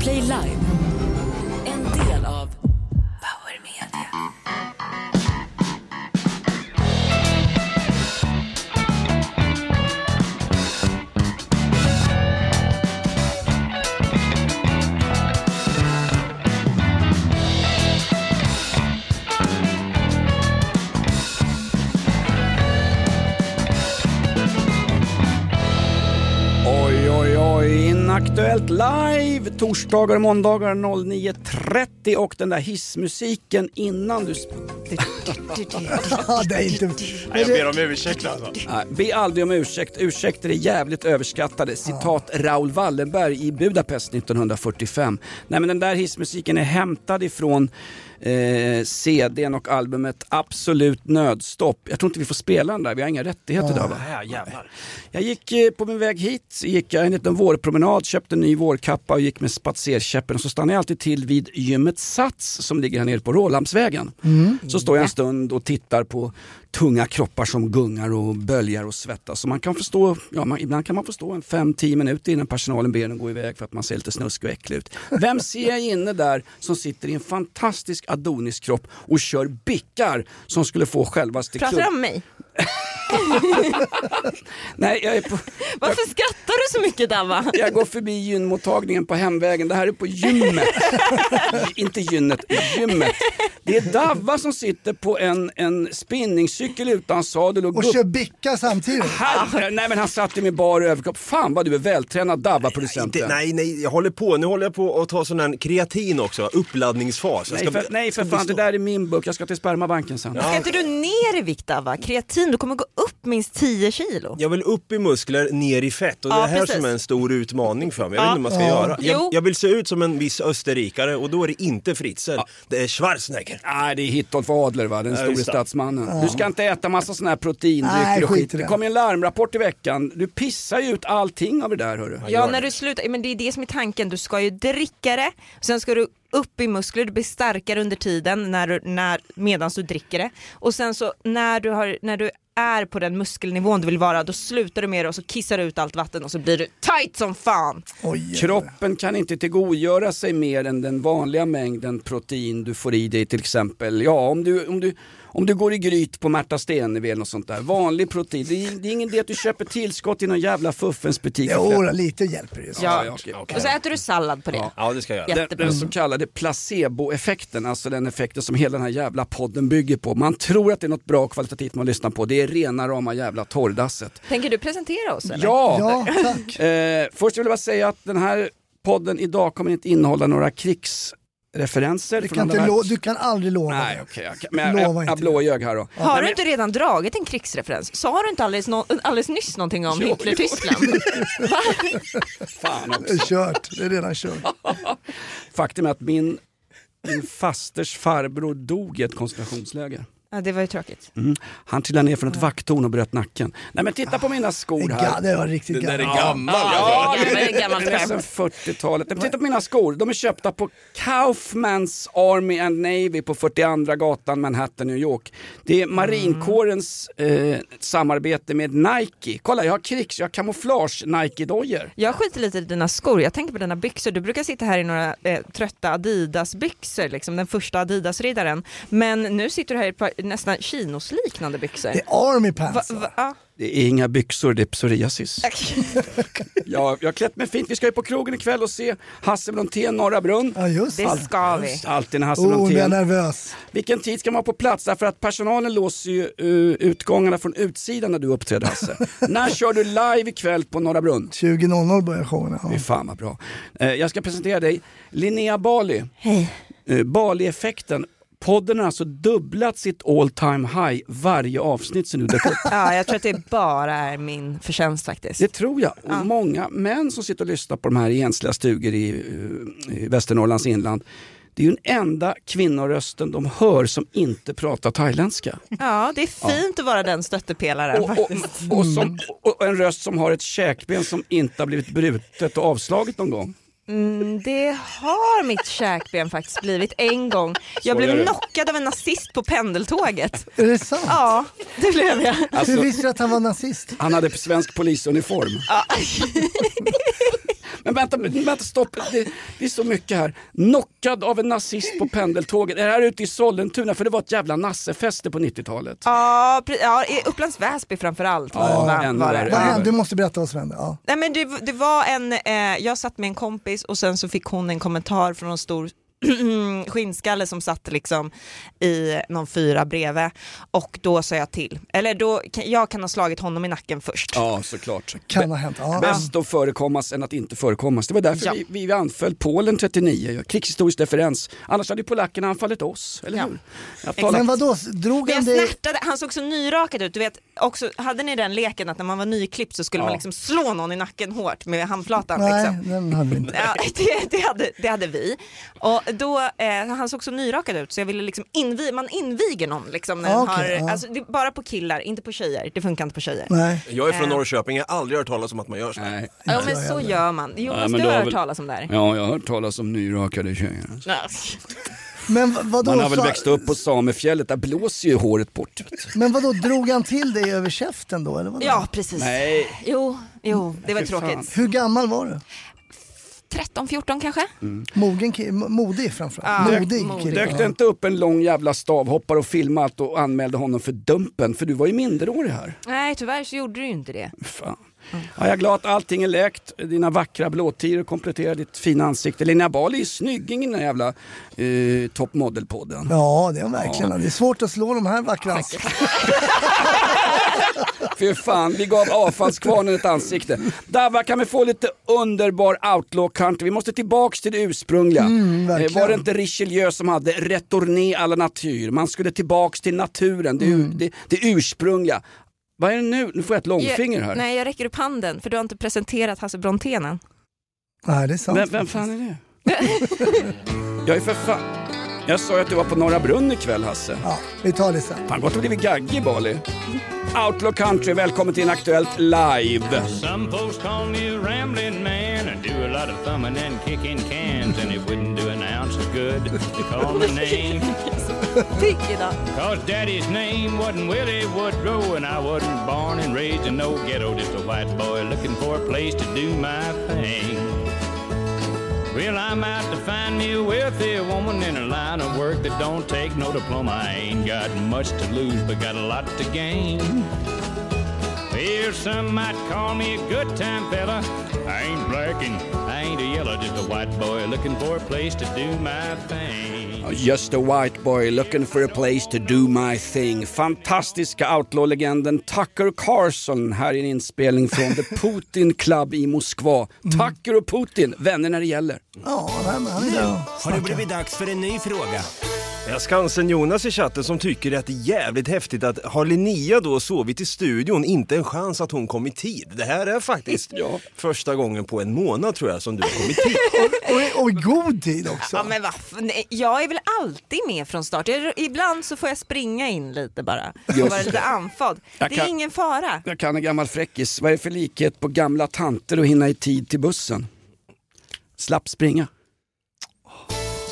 Play Live. Live torsdagar och måndagar 09.30 och den där hissmusiken innan du... Ja, det är inte... Nej, jag ber om ursäkt alltså. Nej, be aldrig om ursäkt. Ursäkter är jävligt överskattade. Citat Raoul Wallenberg i Budapest 1945. Nej men den där hissmusiken är hämtad ifrån eh, CDn och albumet Absolut Nödstopp. Jag tror inte vi får spela den där, vi har inga rättigheter idag va? Ja, jävlar. Jag gick eh, på min väg hit, gick jag en liten vårpromenad, köpte en ny vårkappa och gick med spatserkäppen så stannade jag alltid till vid gymmet Sats som ligger här nere på Rålambsvägen. Så står jag en stund och tittar på tunga kroppar som gungar och böljar och svettas. Så man kan förstå, ja, man, ibland kan man få stå en 5-10 minuter innan personalen ber en gå iväg för att man ser lite snuskig och äcklig ut. Vem ser jag inne där som sitter i en fantastisk Adonis-kropp och kör bickar som skulle få självaste Pratar du om mig? Nej, jag är på... Varför skrattar du så mycket Davva? Jag går förbi gynmottagningen på hemvägen. Det här är på gymmet. Inte gynnet, gymmet. Det är Davva som sitter på en, en spinningcykel utan sadel och, Och kör bicka samtidigt. Herre, nej men han satt i min bar överkropp. Fan vad du är vältränad Davva-producenten. nej, nej, jag håller på. Nu håller jag på att ta sån här kreatin också, uppladdningsfas. Jag Nej för, nej för ska fan, det där är min burk. Jag ska till spermabanken sen. Ska inte du ner i vikt Davva? Kreatin, du kommer gå upp minst 10 kilo. Jag vill upp i muskler, ner i fett och det Ja, är det här precis. som är en stor utmaning för mig. Jag vet inte hur man ska Ja. göra. Jag, jag vill se ut som en viss österrikare och då är det inte Fritzl, det är Schwarzenegger. Nej, det är Hitolf Adler va, den Ja, store statsmannen. Du ska inte äta massa såna här Nej, proteindrycker och skit Det det. kom ju en larmrapport i veckan. Du pissar ju ut allting av det där hörru. Ja, när du slutar, men det är det som är tanken. Du ska ju dricka det, sen ska du upp i muskler, du blir starkare under tiden när du, när, medans du dricker det. Och sen så när du, har, när du är på den muskelnivån du vill vara, då slutar du med det och så kissar du ut allt vatten och så blir du tight som fan. Oj. Kroppen kan inte tillgodogöra sig mer än den vanliga mängden protein du får i dig till exempel. Ja, om du, om du, om du går i gryt på Märta Stenevi eller något sånt där. Vanlig protein. Det är, det är ingen idé att du köper tillskott i någon jävla fuffens butik. Jo, lite hjälper det. Ja. ja, okej. Och så äter du sallad på det. Ja. Ja, det ska jag göra. Den, den så kallade placeboeffekten, alltså den effekten som hela den här jävla podden bygger på. Man tror att det är något bra kvalitativt man lyssnar på. Det är rena rama jävla torrdasset. Tänker du presentera oss eller? Ja! Ja, tack. Eh, först vill jag bara säga att den här podden idag kommer inte innehålla några krigsreferenser. Du kan, inte lo- du kan aldrig lova Nej det. okej, okej. men jag, Lova jag, jag inte. blåljög här då. Har du inte redan dragit en krigsreferens? Sa du inte alldeles, nå- alldeles nyss någonting om Jo, Hitler-Tyskland? Va? Fan Det också. är kört. Det är redan kört. Faktum är att min, min fasters farbror dog i ett koncentrationsläger. Ja, det var ju tråkigt. Mm. Han trillade ner från ett vakttorn och bröt nacken. Nej men titta på mina skor här. det var riktigt Den där är gammalt. gammal. Ja, Ja, det är gammalt Det är skämt. nästan 40-talet. Men Titta på mina skor. De är köpta på Kaufmans Army and Navy på 42 gatan Manhattan, New York. Det är marinkårens eh, samarbete med Nike. Kolla, jag har krigs, jag har kamouflage Nike-dojor. Jag skiter lite i dina skor, jag tänker på dina byxor. Du brukar sitta här i några eh, trötta Adidas-byxor, liksom, den första Adidas-riddaren. Men nu sitter du här i ett par nästan chinosliknande byxor. Det är army Va, pants. va, ja. Det är inga byxor, det är psoriasis. Ja, jag har klätt mig fint. Vi ska ju på krogen ikväll och se Hasse Brontén, Norra Brunn. Ja, just Det det. ska vi. Alltid när Hasse Oh, är jag Brontén. nervös. Vilken tid ska man vara på plats? Därför att personalen låser ju uh, utgångarna från utsidan när du uppträder Hasse. när kör du live ikväll på Norra Brunn? 20.00 börjar showen. Fy Ja. fan vad bra. Eh, jag ska presentera dig Linnea Bali. Hej. Eh, Bali-effekten. Podden har alltså dubblat sitt all time high varje avsnitt sen du dök upp. Ja, jag tror att det bara är min förtjänst faktiskt. Det tror jag. Och Ja. många män som sitter och lyssnar på de här i ensliga stugor i, eh, i Västernorrlands inland. Det är ju den enda kvinnorösten de hör som inte pratar thailändska. Ja, det är fint att vara den stöttepelaren Och, och, och, som, och en röst som har ett käkben som inte har blivit brutet och avslaget någon gång. Mm, det har mitt käkben faktiskt blivit en gång. Jag blev knockad av en nazist på pendeltåget. Är det sant? Ja, det blev jag. Alltså, Hur visste du att han var nazist? han hade svensk polisuniform. Men vänta, vänta stopp. Det, det är så mycket här. Knockad av en nazist på pendeltåget. Är det här ute i Sollentuna? För det var ett jävla nassefäste på 90-talet. Ja, ja i Upplands Väsby framförallt Ja, ännu var det. Vad? Du måste berätta vad som hände. Ja. Nej men det, det var en, eh, jag satt med en kompis och sen så fick hon en kommentar från en stor skinnskalle som satt liksom i någon fyra bredvid och då sa jag till. Eller då, jag kan ha slagit honom i nacken först. Ja, såklart. Kan ha hänt. Ja. Bäst att förekommas än att inte förekommas. Det var därför Ja. vi, vi anföll Polen 39. Krigshistorisk referens. Annars hade ju polackerna anfallit oss, eller Ja. hur? Talat- Men vadå, drog han snärtade, han såg så nyrakad ut. Du vet, också, hade ni den leken att när man var nyklippt så skulle Ja. man liksom slå någon i nacken hårt med handflatan? Nej, Liksom. den hade vi inte. Ja, det, det, hade, det hade vi. Och då, eh, han såg så nyrakad ut så jag ville liksom invi, man inviger någon liksom när den okej, har, ja. alltså, det, bara på killar, inte på tjejer. Det funkar inte på tjejer. Nej. Jag är från Eh. Norrköping, jag har aldrig hört talas om att man gör så. Nej. Ja men så gör man. Jonas Ja, men du har hört väl- talas om det här? Ja, jag har hört talas om nyrakade tjejer. Men vadå? Man har väl så- växt upp på Samefjället, där blåser ju håret bort. Men vadå, drog han till dig över käften då? Eller vadå? Ja precis. Nej. Jo, jo, det var fan. tråkigt. Hur gammal var du? 13, 14 kanske? Mogen, ki- m- modig framförallt. Ja, modig modig. Dök det inte upp en lång jävla stavhoppare och filmat och anmälde honom för dumpen? För du var ju minderårig här. Nej tyvärr så gjorde du ju inte det. Fan. Ja, jag är glad att allting är läkt. Dina vackra blåtiror kompletterar ditt fina ansikte. Linnea Bali är snygging i den här jävla eh, Top Model-podden. Ja, det är han verkligen. Det är svårt att slå de här vackra ansiktena. För fan, vi gav avfallskvarnen ett ansikte. Dabba, kan vi få lite underbar outlaw country? Vi måste tillbaks till det ursprungliga. Mm, Eh, var det inte Richelieu som hade retourné à la nature? Man skulle tillbaks till naturen, det, Mm. det, det ursprungliga. Vad är det nu? Nu får jag ett långfinger här. Jag, nej jag räcker upp handen för du har inte presenterat Hasse Brontén än. Nej, det är sant. Vem, vem fan är det? jag är för fan... Jag sa ju att du var på Norra Brunn ikväll Hasse. Ja, vi tar det sen. Fan gott att blivit gaggig Bali. Outlaw Country, välkommen till en Aktuellt live. Some folks call me a rambling man. I do a lot of thumbing and kicking cans, and it wouldn't do an ounce of good to call my name. Pigg idag. Cause daddy's name wasn't Willie Woodrow, and I wasn't born and raised in no ghetto, just a white boy looking for a place to do my thing. Well, I'm out to find me a wealthy woman in a line of work that don't take no diploma. I ain't got much to lose, but got a lot to gain. Well, some might call me a good time fella. I ain't black and I ain't a yellow, just a white boy looking for a place to do my thing. Just a white boy looking for a place to do my thing. Fantastiska outlaw-legenden Tucker Carlson här i en inspelning från The Putin Club i Moskva. Tucker och Putin, vänner när det gäller. Ja, han är där Har det blivit dags för en ny fråga? Jag har Skansen-Jonas i chatten som tycker att det är jävligt häftigt att har Linnea då sovit i studion, inte en chans att hon kom i tid. Det här är faktiskt Ja. första gången på en månad tror jag som du har kommit i tid. Och, och i god tid också. Ja men varför? Nej, Jag är väl alltid med från start. Jag, ibland så får jag springa in lite bara. Och vara lite. Jag Det kan- är ingen fara. Jag kan en gammal fräckis. Vad är det för likhet på gamla tanter och hinna i tid till bussen? Slapp springa.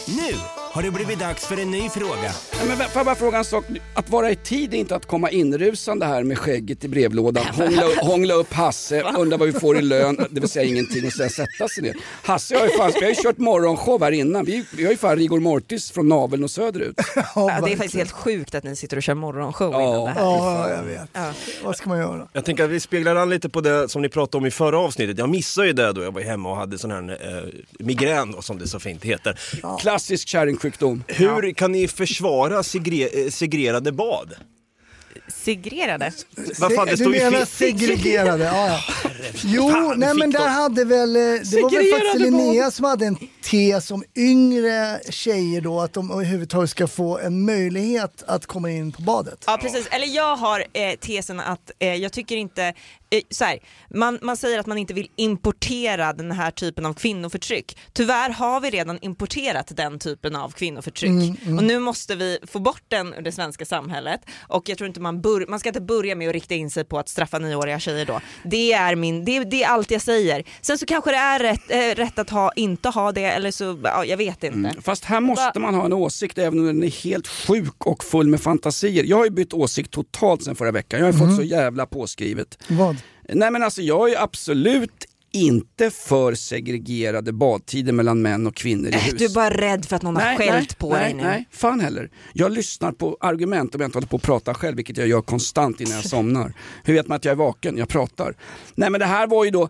Nu har det blivit dags för en ny fråga. Nej, men får jag bara fråga en sak? Att vara i tid är inte att komma inrusande här med skägget i brevlådan, hångla, hångla upp Hasse, undra vad vi får i lön, det vill säga ingenting och sen sätta sig ner. Hasse har ju, fan, vi har ju kört morgonshow här innan, vi, vi har ju fan rigor mortis från naveln och söderut. Ja, Ja, det är faktiskt helt sjukt att ni sitter och kör morgonshow Ja. innan det här. Ja, jag vet. Ja. Vad ska man göra? Jag tänker att vi speglar an lite på det som ni pratade om i förra avsnittet. Jag missade ju det då jag var hemma och hade sån här eh, migrän då, som det så fint heter. Klassisk kärringsjukdom. Hur kan ni försvara segre- eh, segrerade bad? Segrerade. Vad fan, det du står ju menar segregerade? Ja, ja. Jo, Fan, nej men där de- hade väl, eh, det var väl Segregerade faktiskt Linnea som hade en tes om yngre tjejer då, att de överhuvudtaget ska få en möjlighet att komma in på badet. Ja precis, eller jag har eh, tesen att eh, jag tycker inte, så här, man, man säger att man inte vill importera den här typen av kvinnoförtryck. Tyvärr har vi redan importerat den typen av kvinnoförtryck och nu måste vi få bort den ur det svenska samhället och jag tror inte man, bör, man ska inte börja med att rikta in sig på att straffa nioåriga tjejer då. Det är, min, det, det är allt jag säger. Sen så kanske det är rätt, eh, rätt att ha, inte ha det eller så, ja, jag vet inte. Fast här måste man ha en åsikt även om den är helt sjuk och full med fantasier. Jag har ju bytt åsikt totalt sen förra veckan. Jag har fått så jävla påskrivet. Vad? Nej men alltså jag är absolut inte för segregerade badtider mellan män och kvinnor i Äh, hus. Du är bara rädd för att någon har skällt på nej, dig nu. Nej, fan heller. Jag lyssnar på argument om jag inte håller på att prata själv, vilket jag gör konstant innan jag somnar. Hur vet man att jag är vaken? Jag pratar. Nej men det här var ju då,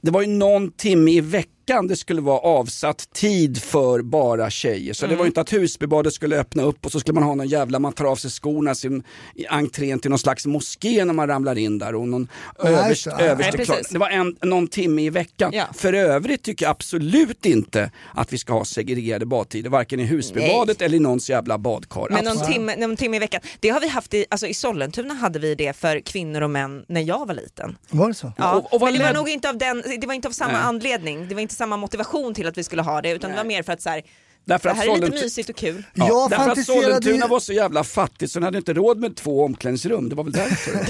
det var ju någon timme i veckan det skulle vara avsatt tid för bara tjejer. Så det Mm. var ju inte att Husbybadet skulle öppna upp och så skulle man ha någon jävla, man tar av sig skorna sin, i entrén till någon slags moské när man ramlar in där och någon Nej, överst, så- nej, överste precis. klar. Det var en, någon timme i veckan. Ja. För övrigt tycker jag absolut inte att vi ska ha segregerade badtider, varken i Husbybadet eller i någons jävla badkar. Men någon timme, någon timme i veckan. Det har vi haft i, alltså i Sollentuna hade vi det för kvinnor och män när jag var liten. Var det så? Ja, Och- och vad men det var nog inte av, den, det var inte av samma Nej. anledning, det var inte samma motivation till att vi skulle ha det utan det var mer för att så här, Därför det att här är lite Sollent- mysigt och kul. Ja, Jag därför att fantiserade Sollentuna ju- var så jävla fattigt så den hade inte råd med två omklädningsrum. Det var väl därför.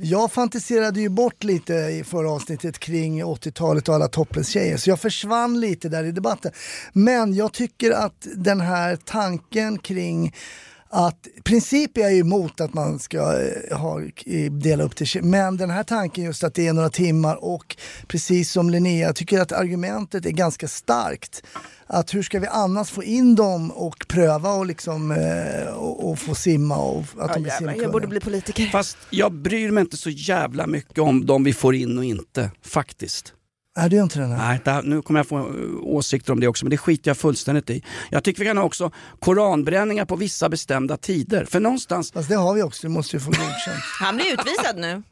Jag fantiserade ju bort lite i förra avsnittet kring 80-talet och alla topless-tjejer så jag försvann lite där i debatten. Men jag tycker att den här tanken kring att princip är jag emot att man ska eh, ha, eh, dela upp tje- men den här tanken just att det är några timmar och precis som Linnea, jag tycker att argumentet är ganska starkt. Att hur ska vi annars få in dem och pröva och liksom eh, och, och få simma och att de blir simkunniga. jag borde bli politiker. Fast jag bryr mig inte så jävla mycket om de vi får in och inte, faktiskt. Nej, det gör inte här. Nej, det här, nu kommer jag få eh, åsikter om det också, men det skiter jag fullständigt i. Jag tycker vi kan ha också koranbränningar på vissa bestämda tider. För någonstans, Fast det har vi också, det måste ju få godkänt. Han blir utvisad nu.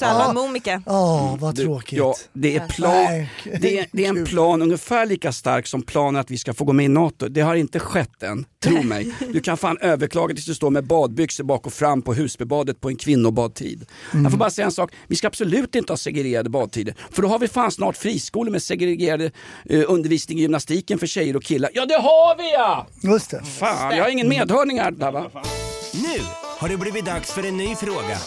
Ja. Momika. Ja, vad tråkigt. Ja, det, är plan, det, är, det är en plan ungefär lika stark som planen att vi ska få gå med i NATO. Det har inte skett än, tro mig. Du kan fan överklaga tills du står med badbyxor bak och fram på Husbybadet på en kvinnobadtid. Mm. Jag får bara säga en sak, vi ska absolut inte ha segregerade badtider. För då har vi fan snart friskolor med segregerade eh, undervisning i gymnastiken för tjejer och killar. Ja det har vi ja! Just det. Fan, jag har ingen medhörning här. Där, va? Nu har det blivit dags för en ny fråga.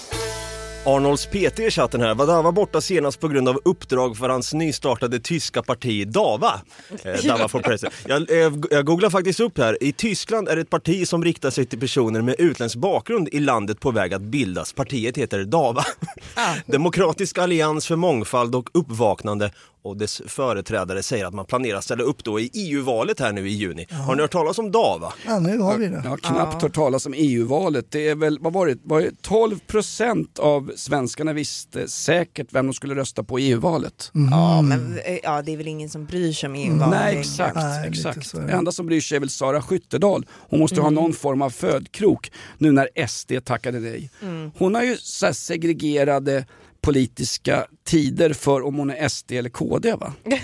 Arnolds PT i chatten här, var Dava borta senast på grund av uppdrag för hans nystartade tyska parti Dava? Eh, Dava for President. Jag, eh, jag googlar faktiskt upp här, i Tyskland är det ett parti som riktar sig till personer med utländsk bakgrund i landet på väg att bildas. Partiet heter Dava. Demokratisk allians för mångfald och uppvaknande och dess företrädare säger att man planerar att ställa upp då i EU-valet här nu i juni. Har ni hört talas om Dava? Ja, nu har vi det. Jag har knappt hört talas om EU-valet. Det är väl, vad var det, var det 12 procent av svenskarna visste säkert vem de skulle rösta på i EU-valet. Ja, men eh, ja, det är väl ingen som bryr sig om EU-valet. Nej exakt, Nej, exakt. det. Enda som bryr sig är väl Sara Skyttedal. Hon måste ha någon form av födkrok nu när SD tackade nej. Hon har ju så här segregerade politiska tider för om hon är SD eller KD va?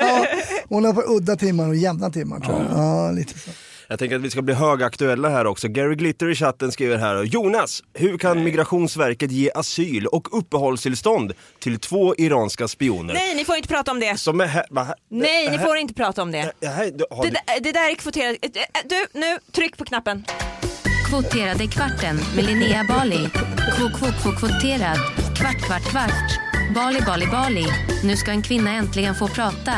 Ja, hon har på udda timmar och jämna timmar tror jag. Ja, lite så. Jag tänker att vi ska bli högaktuella här också. Gary Glitter i chatten skriver här Jonas, hur kan Migrationsverket ge asyl och uppehållstillstånd till två iranska spioner? Nej, ni får inte prata om det. Som är här, va, Nej, ni här- får inte prata om det. Ja, Det där, det där är kvoterat. Eh, Du, nu, tryck på knappen. Kvoterade kvarten med Linnea Bali. Kvot, kvoterad. Kvart, kvart, kvart. Bali, Bali, Bali. Nu ska en kvinna äntligen få prata.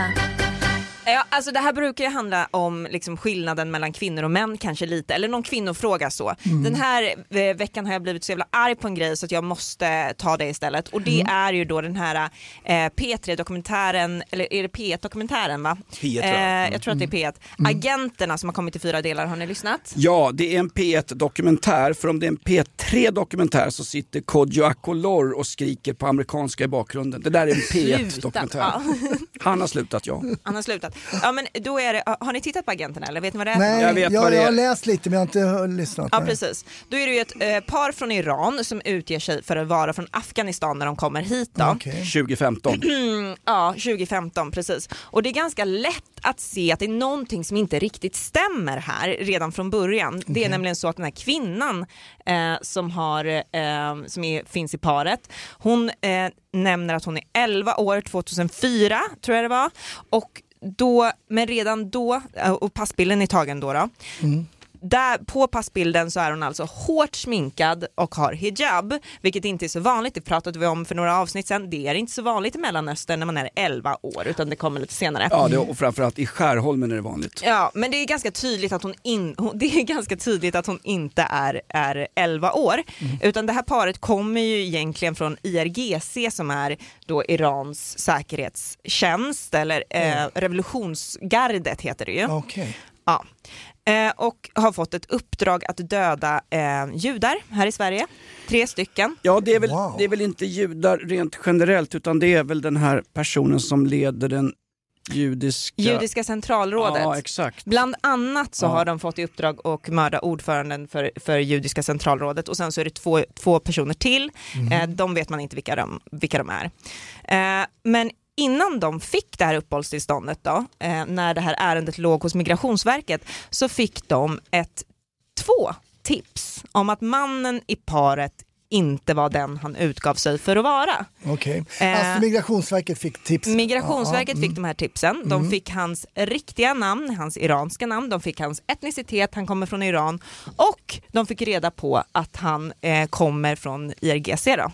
Ja, alltså det här brukar ju handla om liksom skillnaden mellan kvinnor och män kanske lite, eller någon kvinnofråga så. Den här eh, veckan har jag blivit så jävla arg på en grej så att jag måste ta det istället och det är ju då den här eh, P3-dokumentären, eller är det P1-dokumentären va? P1, tror jag. Eh, jag tror att det är P1. Agenterna som har kommit i fyra delar, har ni lyssnat? Ja, det är en P1-dokumentär. För om det är en P3-dokumentär så sitter Kodjo Akolor och skriker på amerikanska i bakgrunden. Det där är en P1-dokumentär. Han har slutat, ja. Han har slutat. Ja men då är det, har ni tittat på Agenterna eller vet ni vad det är? Nej, Jag jag, vet jag, vad det är. har läst lite men jag har inte lyssnat. Ja nej. precis. Då är det ju ett eh, par från Iran som utger sig för att vara från Afghanistan när de kommer hit då. Okej. 2015. Mm, ja, 2015 precis. Och det är ganska lätt att se att det är någonting som inte riktigt stämmer här redan från början. Det är nämligen så att den här kvinnan eh, som, har, eh, som är, finns i paret, hon eh, nämner att hon är 11 år 2004 tror jag det var. Och då, men redan då, eh, och passbilden är tagen då, då mm där, på passbilden så är hon alltså hårt sminkad och har hijab, vilket inte är så vanligt. Det pratade vi om för några avsnitt sedan. Det är inte så vanligt i Mellanöstern när man är 11 år, utan det kommer lite senare. Ja, det, och framförallt i Skärholmen är det vanligt. Ja, men det är ganska tydligt att hon, in, det är ganska tydligt att hon inte är, är 11 år. Utan det här paret kommer ju egentligen från IRGC som är då Irans säkerhetstjänst, eller eh, revolutionsgardet heter det ju. Okej. Ja. Eh, och har fått ett uppdrag att döda eh, judar här i Sverige. Tre stycken. Ja, det är, väl, Wow. det är väl inte judar rent generellt utan det är väl den här personen som leder den judiska... Judiska centralrådet. Ja, exakt. Bland annat så Ja. har de fått i uppdrag att mörda ordföranden för, för judiska centralrådet och sen så är det två, två personer till. Eh, de vet man inte vilka de, vilka de är. Eh, men innan de fick det här uppehållstillståndet då, eh, när det här ärendet låg hos Migrationsverket, så fick de ett, två tips om att mannen i paret inte var den han utgav sig för att vara. Okej. Eh, Alltså Migrationsverket fick tips. Migrationsverket ja. fick de här tipsen. De Mm. fick hans riktiga namn, hans iranska namn, de fick hans etnicitet, han kommer från Iran och de fick reda på att han eh, kommer från IRGC. Då.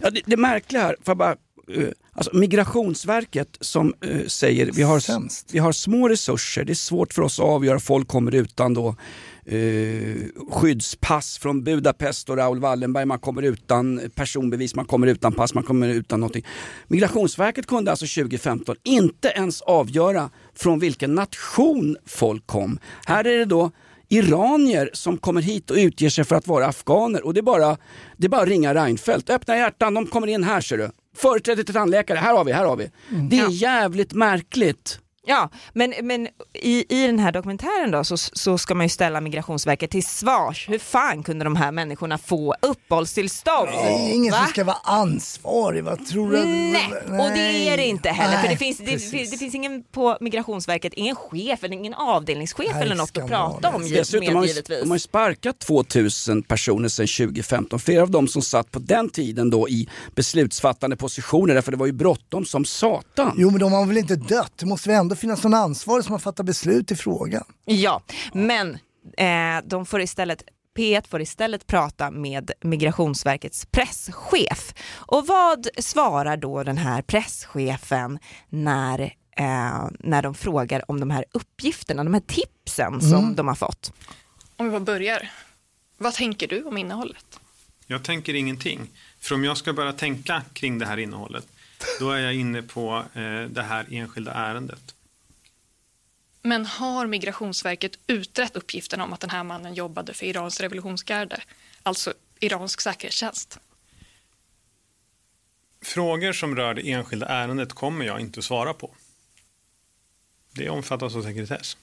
Ja, det, det märkliga här, jag bara, eh, alltså Migrationsverket som eh, säger vi har, Sämst. vi har små resurser, det är svårt för oss att avgöra, folk kommer utan då eh, skyddspass från Budapest och Raoul Wallenberg, man kommer utan personbevis, man kommer utan pass, man kommer utan någonting. Migrationsverket kunde alltså 2015 inte ens avgöra från vilken nation folk kom. Här är det då iranier som kommer hit och utger sig för att vara afghaner och det är bara, det är bara att ringa Reinfeldt. Öppna hjärtan, de kommer in här ser du. Företräde till tandläkare, här har vi, här har vi. Det är jävligt märkligt. Ja, men, men i, i den här dokumentären då så, så ska man ju ställa Migrationsverket till svars. Hur fan kunde de här människorna få uppehållstillstånd? Det är ingen Va? som ska vara ansvarig, vad tror du? Nej, och det är det inte heller. för det Nej, finns, det, det finns ingen på Migrationsverket, ingen chef eller ingen avdelningschef Nej, eller något att skandal. prata om Dessutom med de, givetvis. de har ju sparkat 2000 personer sedan 2015. Flera av dem som satt på den tiden då i beslutsfattande positioner, därför det var ju bråttom som satan. Jo men de har väl inte dött? Det måste väl ändå finnas någon ansvarig som har fattat beslut i frågan? Ja, men eh, de får istället P1 får istället prata med Migrationsverkets presschef. Och vad svarar då den här presschefen när, eh, när de frågar om de här uppgifterna, de här tipsen som de har fått? Om vi bara börjar. Vad tänker du om innehållet? Jag tänker ingenting. För om jag ska börja tänka kring det här innehållet, då är jag inne på eh, det här enskilda ärendet. Men har Migrationsverket utrett uppgifterna om att den här mannen jobbade för Irans revolutionsgarde, alltså iransk säkerhetstjänst? Frågor som rör det enskilda ärendet kommer jag inte att svara på. Det omfattas av sekretess.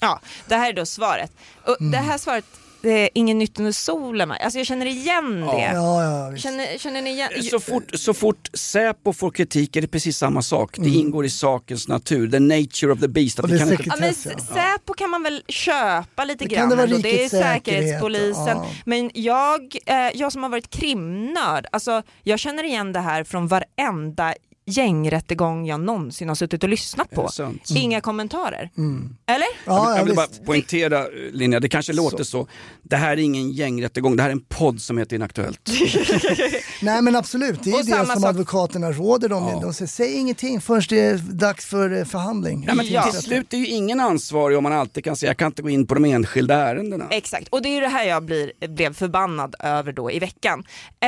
Ja, det här är då svaret. Och Det här svaret, det är ingen nytt under solen. Alltså jag känner igen det. Ja, ja, visst. Känner, känner ni igen? Så fort, så fort Säpo får kritik är det precis samma sak. Det ingår i sakens natur, the nature of the beast. Att det kan inte, Ja, men. Säpo kan man väl köpa lite Det grann kan det vara. Det är Säkerhetspolisen. ja. Men jag, eh, jag som har varit krimnörd, alltså, jag känner igen det här från varenda gängrättegång jag någonsin har suttit och lyssnat på. sant? Inga kommentarer. Mm. Eller? Ja, jag ja, vill bara poängtera Linnea, det kanske låter så. Det här är ingen gängrättegång, det här är en podd som heter Inaktuellt. Nej men absolut, det är Och ju det som sak- advokaterna råder dem. Ja. De säger säg ingenting förrän det är dags för eh, förhandling. Nej, men Ja. Till slut är ju ingen ansvarig om man alltid kan säga jag kan inte gå in på de enskilda ärendena. Exakt, och det är ju det här jag blir, blev förbannad över då i veckan.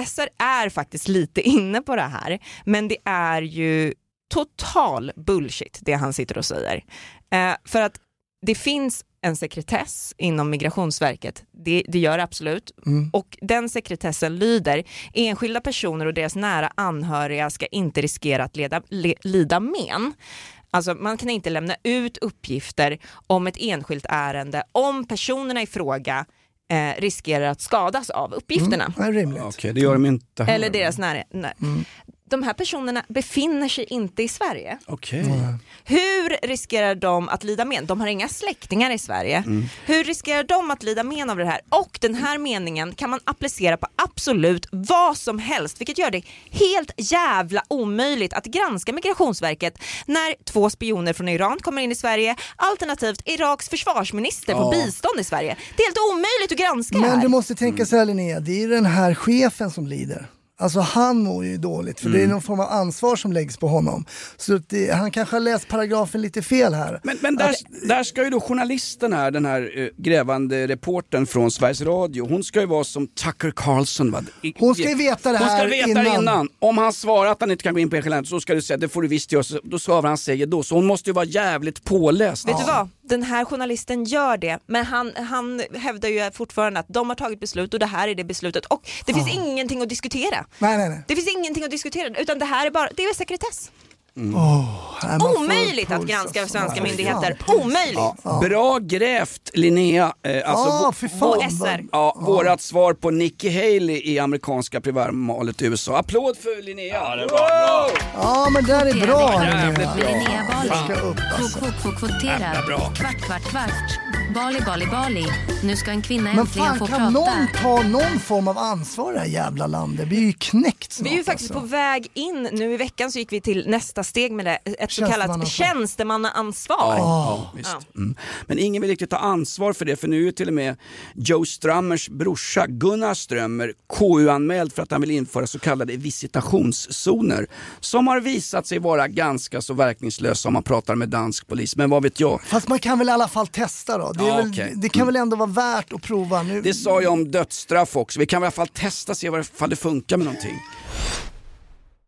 SR är faktiskt lite inne på det här, men det är ju total bullshit det han sitter och säger. Eh, för att det finns en sekretess inom Migrationsverket, det, det gör det absolut. Och den sekretessen lyder, enskilda personer och deras nära anhöriga ska inte riskera att leda, le, lida men. Alltså man kan inte lämna ut uppgifter om ett enskilt ärende om personerna i fråga eh, riskerar att skadas av uppgifterna. Det är rimligt. Okej, det gör de inte här. Eller deras nära. Nej. De här personerna befinner sig inte i Sverige. Okej. Hur riskerar de att lida men? De har inga släktingar i Sverige. Hur riskerar de att lida men av det här? Och den här meningen kan man applicera på absolut vad som helst, vilket gör det helt jävla omöjligt att granska Migrationsverket när två spioner från Iran kommer in i Sverige, alternativt Iraks försvarsminister får Ja. bistånd i Sverige. Det är helt omöjligt att granska Men här. du måste tänka så här Linnea, det är den här chefen som lider. Alltså han mår ju dåligt för det är Mm. någon form av ansvar som läggs på honom. Så att det, han kanske har läst paragrafen lite fel här. Men, men där, där ska ju då journalisten här, den här eh, grävande reportern från Sveriges Radio, hon ska ju vara som Tucker Carlson. Va? I- Hon ska ju veta det hon här ska veta innan. innan. Om han svarar att han inte kan gå in på enskilda så ska du säga det får du visst göra. Då svarar han säger då. Så hon måste ju vara jävligt påläst. Vet du vad? Den här journalisten gör det, men han, han hävdar ju fortfarande att de har tagit beslut och det här är det beslutet. Och det finns ingenting att diskutera. Nej, nej, nej. Det finns ingenting att diskutera, utan det här är bara, det är sekretess. Man får Omöjligt att granska alltså. svenska myndigheter. fan. Omöjligt. Ja. Bra grävt Linnea. Eh, alltså, Ja, vå- fy fan. SR. Ja, vårat svar på Nikki Haley i amerikanska primärvalet i USA. Applåd för Linnea! Ja, det Ja, men det där är bra Linnea. bra. Linnea Bali. Ska upp alltså. Bra. Kvart, kvart, kvart. Bali, Bali, Bali. Nu ska en kvinna Men äntligen fan få kan prata. någon ta någon form av ansvar i det här jävla landet? Vi är ju knäckt snart Vi är ju faktiskt alltså. på väg in, nu i veckan så gick vi till nästa steg med det, ett så kallat Tjänstemannaansvar. Ja, visst. Mm. Men ingen vill riktigt ta ansvar för det för nu är till och med Joe Strömmers brorsa Gunnar Strömmer KU-anmäld för att han vill införa så kallade visitationszoner som har visat sig vara ganska så verkningslösa om man pratar med dansk polis. Men vad vet jag? Fast man kan väl i alla fall testa då? Det, är Ja, väl, okej. det kan väl ändå vara värt att prova nu? Det sa jag om dödsstraff också. Vi kan i alla fall testa se vad- det funkar med någonting.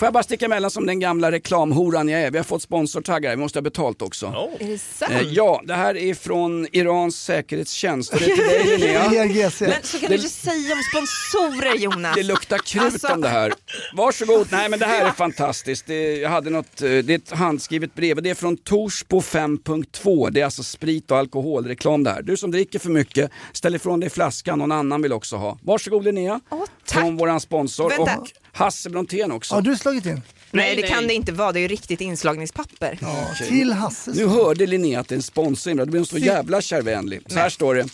Får jag bara sticka emellan som den gamla reklamhoran jag är. Vi har fått sponsortaggar, vi måste ha betalt också. Är det sant? Eh, ja, det här är från Irans säkerhetstjänst och det är till dig Linnea. Men så kan Det- du inte säga om sponsorer Jonas. Det luktar krut Alltså- om det här. Varsågod. Nej men det här är fantastiskt. Det, jag hade något, eh, det är ett handskrivet brev och det är från Torsbo 5.2. Det är alltså sprit och alkoholreklam det här. Du som dricker för mycket, ställ ifrån dig flaskan, någon annan vill också ha. Varsågod Linnea. Åh, tack. Från våran sponsor Vänta. och Hasse Brontén också. Har du slagit in? Nej det nej. kan det inte vara, det är ju riktigt inslagningspapper. Till Hasse. Nu hörde Linnea att det är en sponsor inblandad, då blir hon så jävla kärvänlig. Så här står det.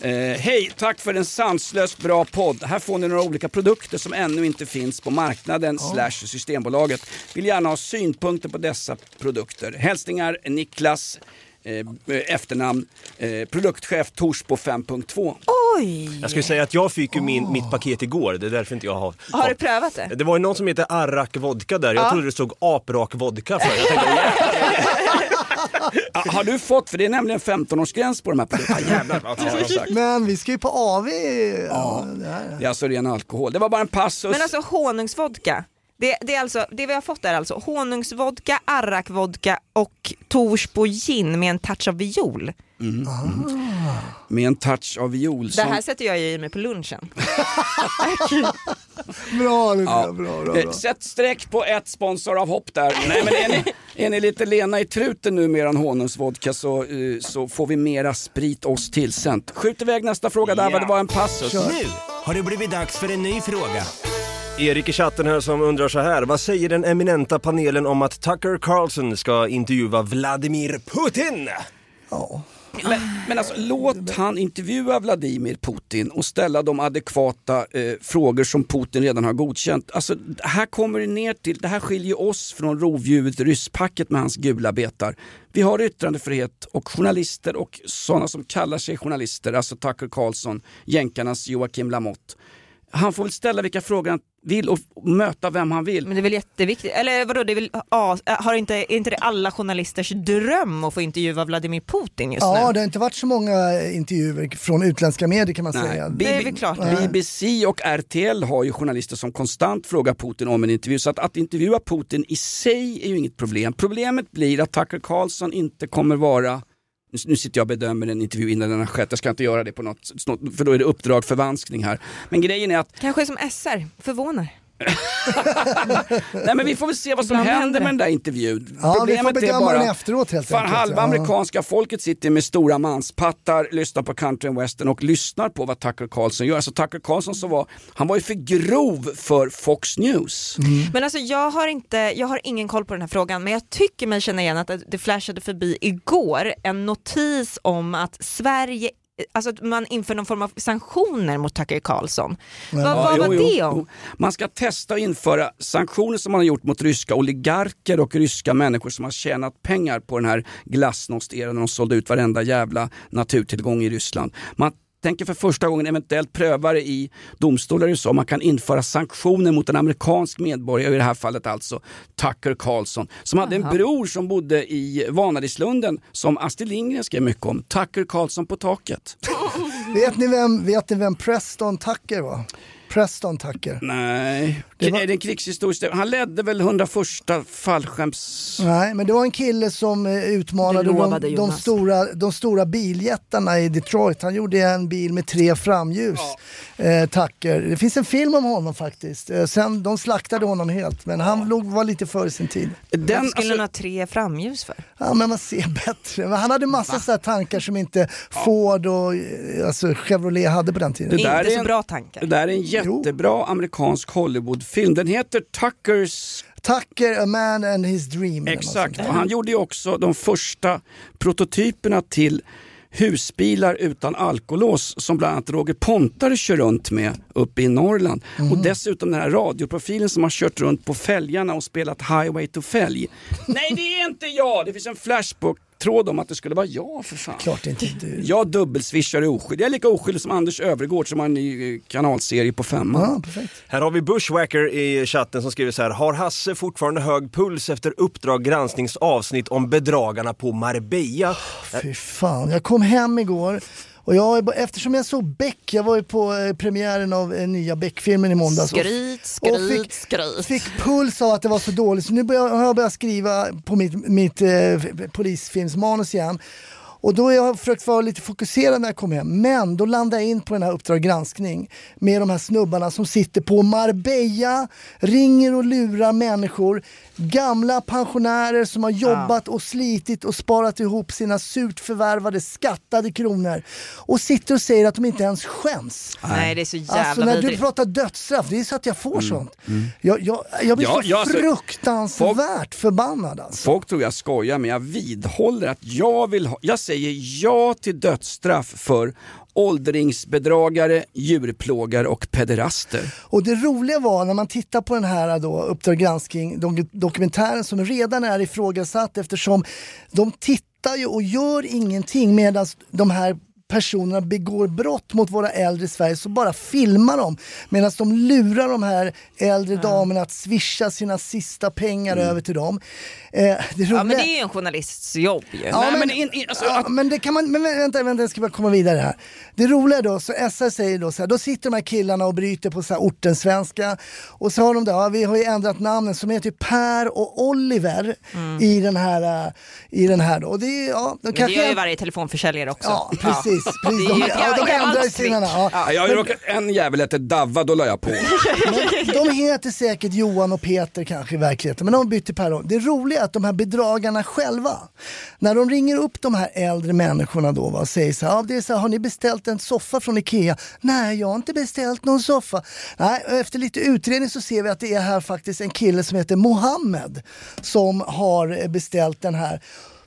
Eh, Hej, tack för en sanslöst bra podd. Här får ni några olika produkter som ännu inte finns på marknaden slash Systembolaget. Vill gärna ha synpunkter på dessa produkter. Hälsningar Niklas, efternamn, eh, produktchef Torsbo 5.2. Oj! Jag skulle säga att jag fick ju min, mitt paket igår, det är därför inte jag har... Har du prövat det? Det var ju någon som heter Arrak vodka där, jag Ja. trodde det stod aprak vodka för. Jag tänkte, Ja, har du fått, för det är nämligen 15-årsgräns på de här produkterna. Jävlar. Men vi ska ju på AV. Ja. Det är alltså ren alkohol. Det var bara en passus. Men alltså honungsvodka. Det, det, är alltså, det vi har fått är alltså honungsvodka, arrakvodka och Torsbo gin med en touch av viol. Mm. Med en touch av viol. Det som- här sätter jag i mig på lunchen. Bra Lucia, Ja. bra, bra, Eh, bra. Sätt streck på ett sponsor av hopp där. Nej, men är, ni, är ni lite lena i truten nu med eran honungsvodka så, eh, så får vi mera sprit oss tillsänt. Skjut iväg nästa fråga där, Ja. det var en passus. Nu har det blivit dags för en ny fråga. Erik i chatten här som undrar så här. Vad säger den eminenta panelen om att Tucker Carlson ska intervjua Vladimir Putin? Men, men alltså låt han intervjua Vladimir Putin och ställa de adekvata eh, frågor som Putin redan har godkänt. Alltså här kommer det ner till, det här skiljer oss från rovdjuret rysspacket med hans gula betar. Vi har yttrandefrihet och journalister och sådana som kallar sig journalister, alltså Tucker Carlson, jänkarnas Joakim Lamotte. Han får väl ställa vilka frågor han vill och möta vem han vill. Men det är väl jätteviktigt, eller vadå, det är väl, ja, har inte, är inte det alla journalisters dröm att få intervjua Vladimir Putin just Ja, nu? det har inte varit så många intervjuer från utländska medier kan man säga. Det är väl klart. Nej. BBC och RTL har ju journalister som konstant frågar Putin om en intervju. Så att, att intervjua Putin i sig är ju inget problem. Problemet blir att Tucker Carlson inte kommer vara nu- sitter jag och bedömer en intervju innan den har skett, jag ska inte göra det på något för då är det uppdrag förvanskning här. Men grejen är att Kanske som SR, förvånar. Nej men vi får väl se vad som Ibland händer med den där intervjun. Ja, vi får bedöma den efteråt helt Fan, enkelt. halva Ja. amerikanska folket sitter med stora manspattar, lyssnar på country and western och lyssnar på vad Tucker Carlson gör. Alltså Tucker Carlson så var, han var ju för grov för Fox News. Men alltså jag har, inte, jag har ingen koll på den här frågan men jag tycker mig känna igen att det flashade förbi igår en notis om att Sverige Alltså att man inför någon form av sanktioner mot Tucker Carlson. Vad, Ja, vad var jo, det om? jo. Man ska testa att införa sanktioner som man har gjort mot ryska oligarker och ryska människor som har tjänat pengar på den här glasnost-eran när de sålde ut varenda jävla naturtillgång i Ryssland. Man tänker för första gången eventuellt pröva det i domstolar i USA. Man kan införa sanktioner mot en amerikansk medborgare, i det här fallet alltså Tucker Carlson, som hade en bror som bodde i Vanadislunden som Astrid Lindgren skrev mycket om. Tucker Carlson på taket. Vet ni vem, vet ni vem Preston Tucker var? Preston Tucker. Nej, Det var- är det en krigshistorisk? Han ledde väl 101 fallskärms... Nej, men det var en kille som eh, utmanade de, de, stora, de stora biljättarna i Detroit. Han gjorde en bil med tre framljus. Eh, Tucker. Det finns en film om honom faktiskt. Eh, sen, de slaktade honom helt, men han låg, var lite före sin tid. Varför Den, skulle alltså, han ha tre framljus för? Ja, men man ser bättre. Men han hade massa så här tankar som inte Ford och eh, alltså, Chevrolet hade på den tiden. Det där Inte är så en- bra tankar. det där är en jättebra amerikansk Hollywoodfilm. Den heter Tuckers... Tucker, a man and his dream. Exakt, och han gjorde ju också de första prototyperna till husbilar utan alkolås som bland annat Roger Pontare kör runt med uppe i Norrland. Och dessutom den här radioprofilen som har kört runt på fälgarna och spelat Highway to fälg. Nej det är inte jag! Det finns en flashbook-tråd om att det skulle vara jag för fan. Klart inte du. Jag dubbelswishar är oskyldig. Jag är lika oskyldig som Anders Övergård som har en ny eh, kanalserie på femman. Ja, perfekt. Här har vi Bushwacker i chatten som skriver så här. Har Hasse fortfarande hög puls efter Uppdrag gransknings avsnitt om bedragarna på Marbella? Fy fan, jag kom hem igår och jag, eftersom jag såg Beck, jag var ju på eh, premiären av eh, nya Beck-filmen i måndags. och- Skryt, och skryt, fick, skryt. fick puls av att det var så dåligt så nu börjar, har jag börjat skriva på mitt, mitt eh, polisfilmsmanus igen. Och då har jag försökt vara lite fokuserad när jag kom hem. Men då landade jag in på den här Uppdrag granskning med de här snubbarna som sitter på Marbella, ringer och lurar människor. Gamla pensionärer som har jobbat och slitit och sparat ihop sina surt förvärvade skattade kronor. Och sitter och säger att de inte ens skäms. Nej det är så jävla Alltså när du vidrigt. pratar dödsstraff, det är så att jag får sånt. Jag, jag, jag blir Ja, så ja, alltså, fruktansvärt förbannad alltså. Folk tror jag skojar men jag vidhåller att jag vill ha, jag säger ja till dödsstraff för åldringsbedragare, djurplågare och pederaster. Och det roliga var när man tittar på den här då, Uppdrag granskning dokumentären som redan är ifrågasatt eftersom de tittar ju och gör ingenting medan de här personerna begår brott mot våra äldre i Sverige så bara filmar de medan de lurar de här äldre damerna att swisha sina sista pengar över till dem. Eh, det Ja men det är ju en journalists jobb ju. Ja, men, ja, men det kan man, men vänta, vänta, jag ska bara komma vidare här. Det roliga då, så SR säger då så här, då sitter de här killarna och bryter på så här ortensvenska och så har de då, ja, vi har ju ändrat namnen som heter Per och Oliver Mm. i den här, äh, i den här då. Och det är, ja, de Men det kanske gör ju varje telefonförsäljare också. Ja, precis. Precis. Är De, ja, de ändrar sina namn. Ja. Ja, jag har ju råkat, en jävel hette Davva, då la jag på. Men de heter säkert Johan och Peter kanske i verkligheten, men de har bytt till Per. Det roliga är att de här bedragarna själva, när de ringer upp de här äldre människorna då va, och säger så här, ja, det är så här, har ni beställt en soffa från Ikea? Nej, jag har inte beställt någon soffa. Nej, efter lite utredning så ser vi att det är här faktiskt en kille som heter Mohammed som har beställt den här.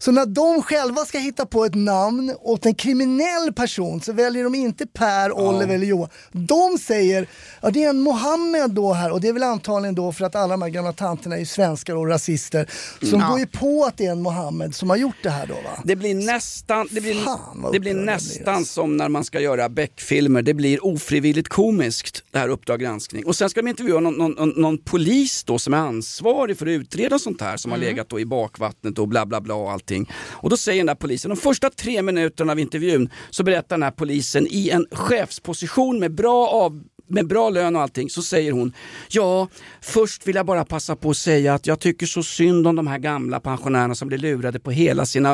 Så när de själva ska hitta på ett namn åt en kriminell person så väljer de inte Per, Oliver eller Johan. De säger, ja det är en Mohammed då här och det är väl antagligen då för att alla de här gamla tanterna är ju svenskar och rasister. Så de Ja. går ju på att det är en Mohammed som har gjort det här då va? Det blir nästan, det blir, vad det blir upprörd jag nästan som när man ska göra Beck-filmer. Det blir ofrivilligt komiskt, det här Uppdrag granskning. Och sen ska de intervjua någon, någon, någon, polis då som är ansvarig för att utreda sånt här som har Mm. legat då i bakvattnet och bla bla bla och allting. Och då säger den där polisen, de första tre minuterna av intervjun så berättar den här polisen i en chefsposition med bra av med bra lön och allting så säger hon Ja, först vill jag bara passa på att säga att jag tycker så synd om de här gamla pensionärerna som blir lurade på hela sina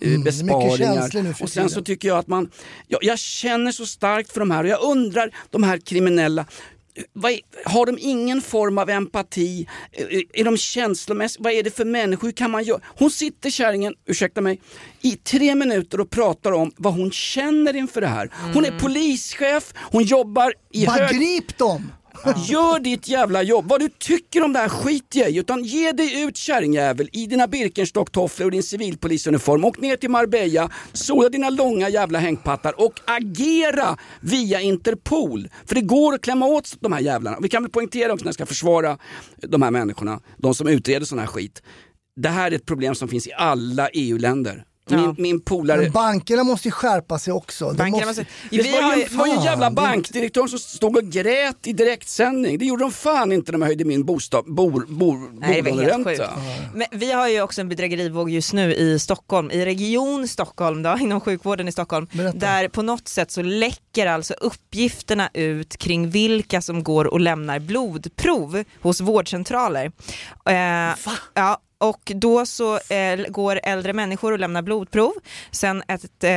eh, Mm, besparingar. Och sen så tycker jag att man, jag, jag känner så starkt för de här och jag undrar, de här kriminella har de ingen form av empati? Är, de känslomässiga? Vad är det för människor? Hur kan man göra? Hon sitter kärringen, ursäkta mig, i tre minuter och pratar om vad hon känner inför det här. Hon är polischef, hon jobbar i Bara hög... grip dem! Gör ditt jävla jobb. Vad du tycker om det här skit jag i. Utan ge dig ut kärringjävel i dina Birkenstock-tofflor och din civilpolisuniform. Åk ner till Marbella, sola dina långa jävla hängpattar och agera via Interpol. För det går att klämma åt de här jävlarna. Vi kan väl poängtera också när jag ska försvara de här människorna, de som utreder sån här skit. Det här är ett problem som finns i alla EU-länder. Min, min polare... Men bankerna måste ju skärpa sig också. De Bankerna måste... måste- Det Vi var, har ju, var ju en jävla bankdirektör som stod och grät i direktsändning. Det gjorde de fan inte när de höjde min bostad, bor, bor, Nej, bolåneränta. Men vi har ju också en bedrägerivåg just nu i Stockholm, i region Stockholm då, inom sjukvården i Stockholm. Där på något sätt så läcker alltså uppgifterna ut kring vilka som går och lämnar blodprov hos vårdcentraler. Eh, ja, och då så eh, går äldre människor och lämnar blodprov. Sen ett eh,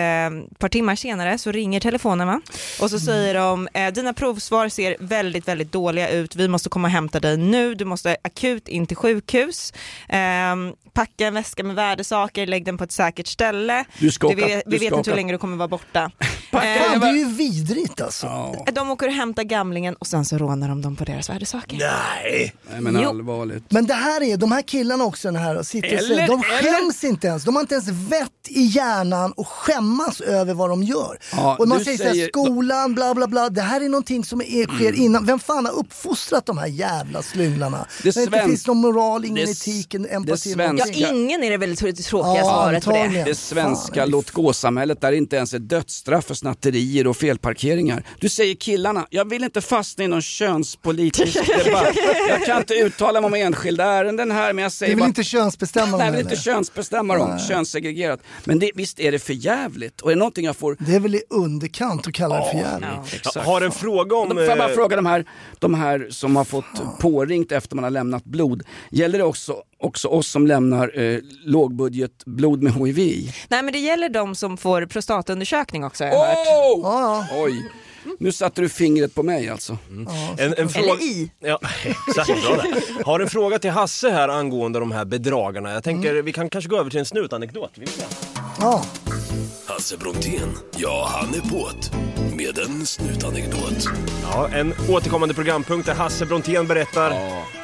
par timmar senare så ringer telefonen va? Och så säger de, eh, dina provsvar ser väldigt, väldigt dåliga ut. Vi måste komma och hämta dig nu. Du måste akut in till sjukhus. Eh, packa en väska med värdesaker, lägg den på ett säkert ställe. Du ska vi åka- du vi ska vet inte hur länge du kommer vara borta. Fan, Eh, det är ju vidrigt alltså. de åker och hämtar gamlingen och sen så rånar de dem på deras värdesaker. Nej! Nej men Jo. allvarligt. Men det här är, de här killarna också, den här, sitter och Eller- säger, de eller- skäms inte ens. De har inte ens vett i hjärnan och skämmas över vad de gör. Ja, och man säger, så här, säger- skolan, bla bla bla. Det här är någonting som är, sker innan. Vem fan har uppfostrat de här jävla slunglarna? Det Det, inte sven- finns någon moral, ingen det- etik, en det empati. svenska-. Ja, ingen är det väl tr- tråkiga Ja, svaret på det. Det svenska låt gå-samhället där det inte ens är dödsstraff för snatterier och felparkeringar. Du säger killarna, jag vill inte fastna i någon könspolitisk debatt. Jag kan inte uttala mig om enskilda ärenden här men jag säger bara... inte könsbestämma Nej, dem jag vill inte könsbestämma dem, könssegregerat. Men det, visst är det för jävligt och är det någonting jag får... Det är väl i underkant att kalla det för jävligt. Jag har en fråga om... Då får jag bara eh, fråga de här, de här som har fått påringt efter man har lämnat blod. Gäller det också, också oss som lämnar eh, lågbudgetblod med HIV? Nej men det gäller de som får prostatundersökning också har jag hört. Oh! Ja, ja. Oj, nu satte du fingret på mig alltså. En, en fråga... Eller i. Ja, exakt, bra där. Har en fråga till Hasse här angående de här bedragarna. Jag tänker vi kan kanske gå över till en snutanekdot. Vill du ja. Hasse Brontén, ja han är på't. Med en snutanekdot. Ja, en återkommande programpunkt där Hasse Brontén berättar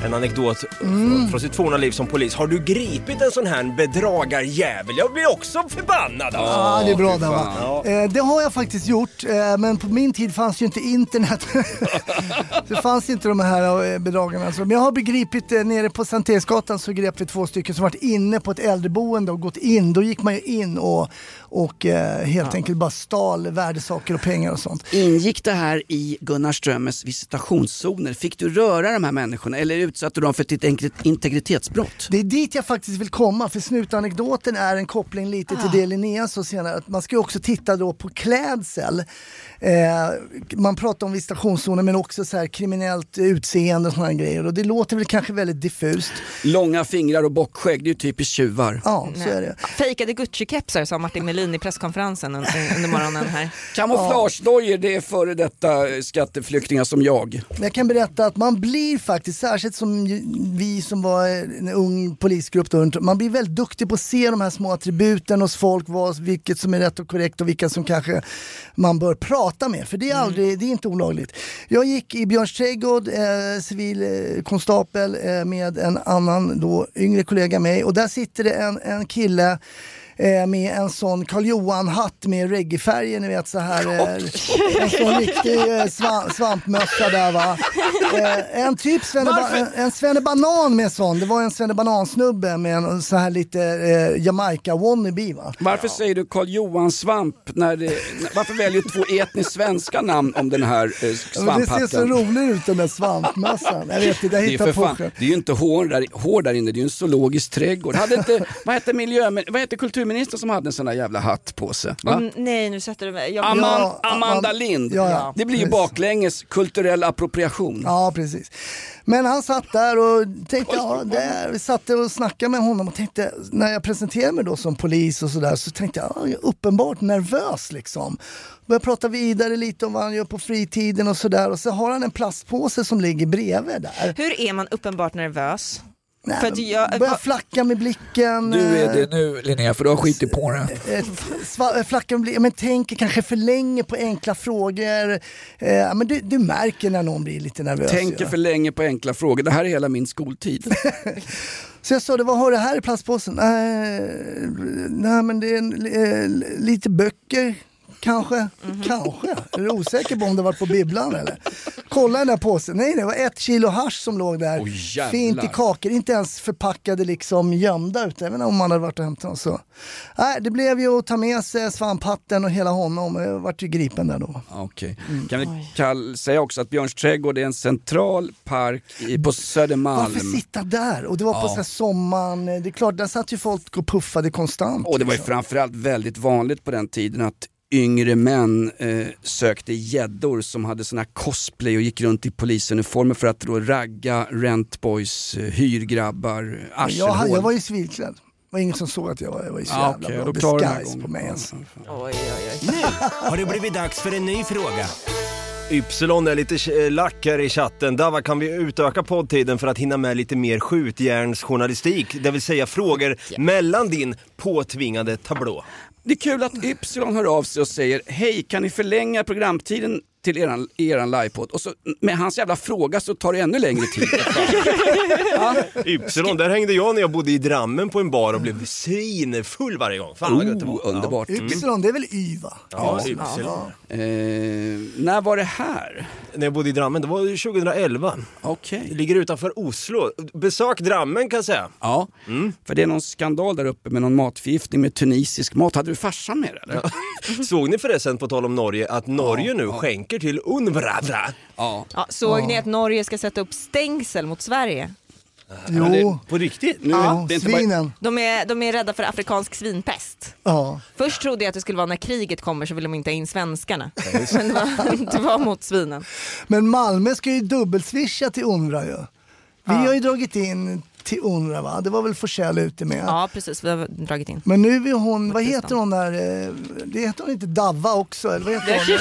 en anekdot Mm. från sitt forna liv som polis. Har du gripit en sån här bedragarjävel? Jag blir också förbannad alltså. Ja, det är bra där va. Ja. Eh, det har jag faktiskt gjort, eh, men på min tid fanns ju inte internet. det fanns inte de här eh, bedragarna. Alltså, Men jag har begripit, eh, nere på Sankt Eriksgatan så grep vi två stycken som varit inne på ett äldreboende och gått in. Då gick man ju in och, och eh, helt enkelt bara stal värdesaker och pengar och sånt. Ingick det här i Gunnar Strömmers visitationszoner? Fick du röra de här människorna eller utsatte du dem för ett integri- integritetsbrott? Det är dit jag faktiskt vill komma, för snutanekdoten är en koppling lite till det Linnea sa senare. Att man ska ju också titta då på klädsel. Eh, man pratar om visitationszoner men också så här kriminellt utseende och sådana grejer. Och det låter väl kanske väldigt diffust. Långa fingrar och bockskägg, det är ju typiskt tjuvar. Ja, så är det. Fejkade Gucci-kepsar sa Martin Melin i presskonferensen under, under morgonen här. Kamouflagedojor, det är före detta eh, skatteflyktingar som jag. Jag kan berätta att man blir faktiskt, särskilt som vi som var en ung polisgrupp då, man blir väldigt duktig på att se de här små attributen hos folk, vad, vilket som är rätt och korrekt och vilka som kanske man bör prata med. För det är, aldrig, det är inte olagligt. Jag gick i Björns trädgård, eh, civilkonstapel eh, med en annan då, yngre kollega med och där sitter det en, en kille eh, med en sån Karl Johan-hatt med reggaefärger, ni vet så här. Eh, en sån riktig eh, sva, svampmössa där va. Eh, en typ Svenne, en, en Svenne Banan med sån, det var en Svenne Banan-snubbe med en så här lite eh, Jamaica-wannabe va. Varför säger du Karl Johan Svamp? När det, varför väljer du två etniskt svenska namn om den här eh, men det ser så svamphatten? roligt ut den där svampmössan. Jag vet inte, jag Det är, hittar för på fan, det är ju inte hår där, hår där inne, det är ju en zoologisk trädgård. Hade inte, vad hette miljö, vad hette kulturministern som hade en sån där jävla hatt på sig? Va? Mm, nej, nu sätter du mig. Jag, Aman, Ja, Amanda Aman- Lind. Ja, ja. det blir ju Precis. baklänges kulturell appropriation. Ja, precis. Men han satt där och tänkte, ja, där. vi satt och snackade med honom och tänkte, när jag presenterade mig då som polis och sådär så tänkte jag, ja, jag är uppenbart nervös liksom. Började prata vidare lite om vad han gör på fritiden och sådär och så har han en plastpåse som ligger bredvid där. Hur är man uppenbart nervös? Nej, För att jag, Börjar flacka med blicken. Du är eh, det nu Linnea, för du har skitit på det. eh, flacka med blicken, men tänker kanske för länge på enkla frågor. Eh, men du, du märker när någon blir lite nervös. Tänker ju. för länge på enkla frågor. Det här är hela min skoltid. Så jag sa, det, vad har du här i plastpåsen? Nej, nej men det är en, eh, lite böcker. Kanske, kanske. Är du osäker på om det var på bibblan eller? Kolla den där påsen. Nej, det var ett kilo hasch som låg där. Jävlar. Fint i kakor, inte ens förpackade liksom gömda ute. Även om man hade varit och hämtat dem så. Nej, det blev ju att ta med sig svamphatten och hela honom. Jag vart ju gripen där då. Okej. Kan vi kall, säga också att Björns trädgård är en central park i, på Södermalm. Varför sitta där? Och det var på Ja. sommaren. Det är klart, där satt ju folk och puffade konstant. Och det var ju liksom. framförallt väldigt vanligt på den tiden att yngre män eh, sökte gäddor som hade såna här cosplay och gick runt i polisuniformer för att då ragga rentboys, eh, hyrgrabbar, jag, arselhål. jag var ju civilklädd. Det var ingen som såg att jag var, jag var så Ja, jävla okej, bra då klarar du på mig. Alltså. Oj, oj, oj. Nu har det blivit dags för en ny fråga. Ypsilon är lite eh, lack här i chatten. Dava, kan vi utöka poddtiden för att hinna med lite mer skjutjärnsjournalistik? Det vill säga frågor mellan din påtvingade tablå. Det är kul att Ypsilon hör av sig och säger hej kan ni förlänga programtiden till eran, eran livepodd? Och så med hans jävla fråga så tar det ännu längre tid. Ypsilon, där hängde jag när jag bodde i Drammen på en bar och blev svinfull varje gång. Fan vad gött det var. Oh, underbart. Ypsilon, det är väl Y va? Ja, Ypsilon. Eh, när var det här? När jag bodde i Drammen, det var ju 2011. Okej. Det ligger utanför Oslo. Besök Drammen kan jag säga. Ja, för det är någon skandal där uppe med någon matförgiftning med tunisisk mat. Hade du farsan med dig, eller? Såg ni förresten, på tal om Norge, att Norge nu skänker till UNRWA? Ja. Ja, såg ni att Norge ska sätta upp stängsel mot Sverige? Jo, På riktigt? Nu, ja, det är inte bara, svinen. De är, de är rädda för afrikansk svinpest. Ja. Först trodde jag att det skulle vara när kriget kommer så vill de inte ha in svenskarna. Men det var, det var mot svinen. Men Malmö ska ju dubbelswisha till UNRWA ju. Vi har ju dragit in till UNRWA va? Det var väl Forsell ute med. Ja precis, vi har dragit in. Men nu är hon, vad heter hon där, eh, det heter hon inte Davva också eller vad heter hon?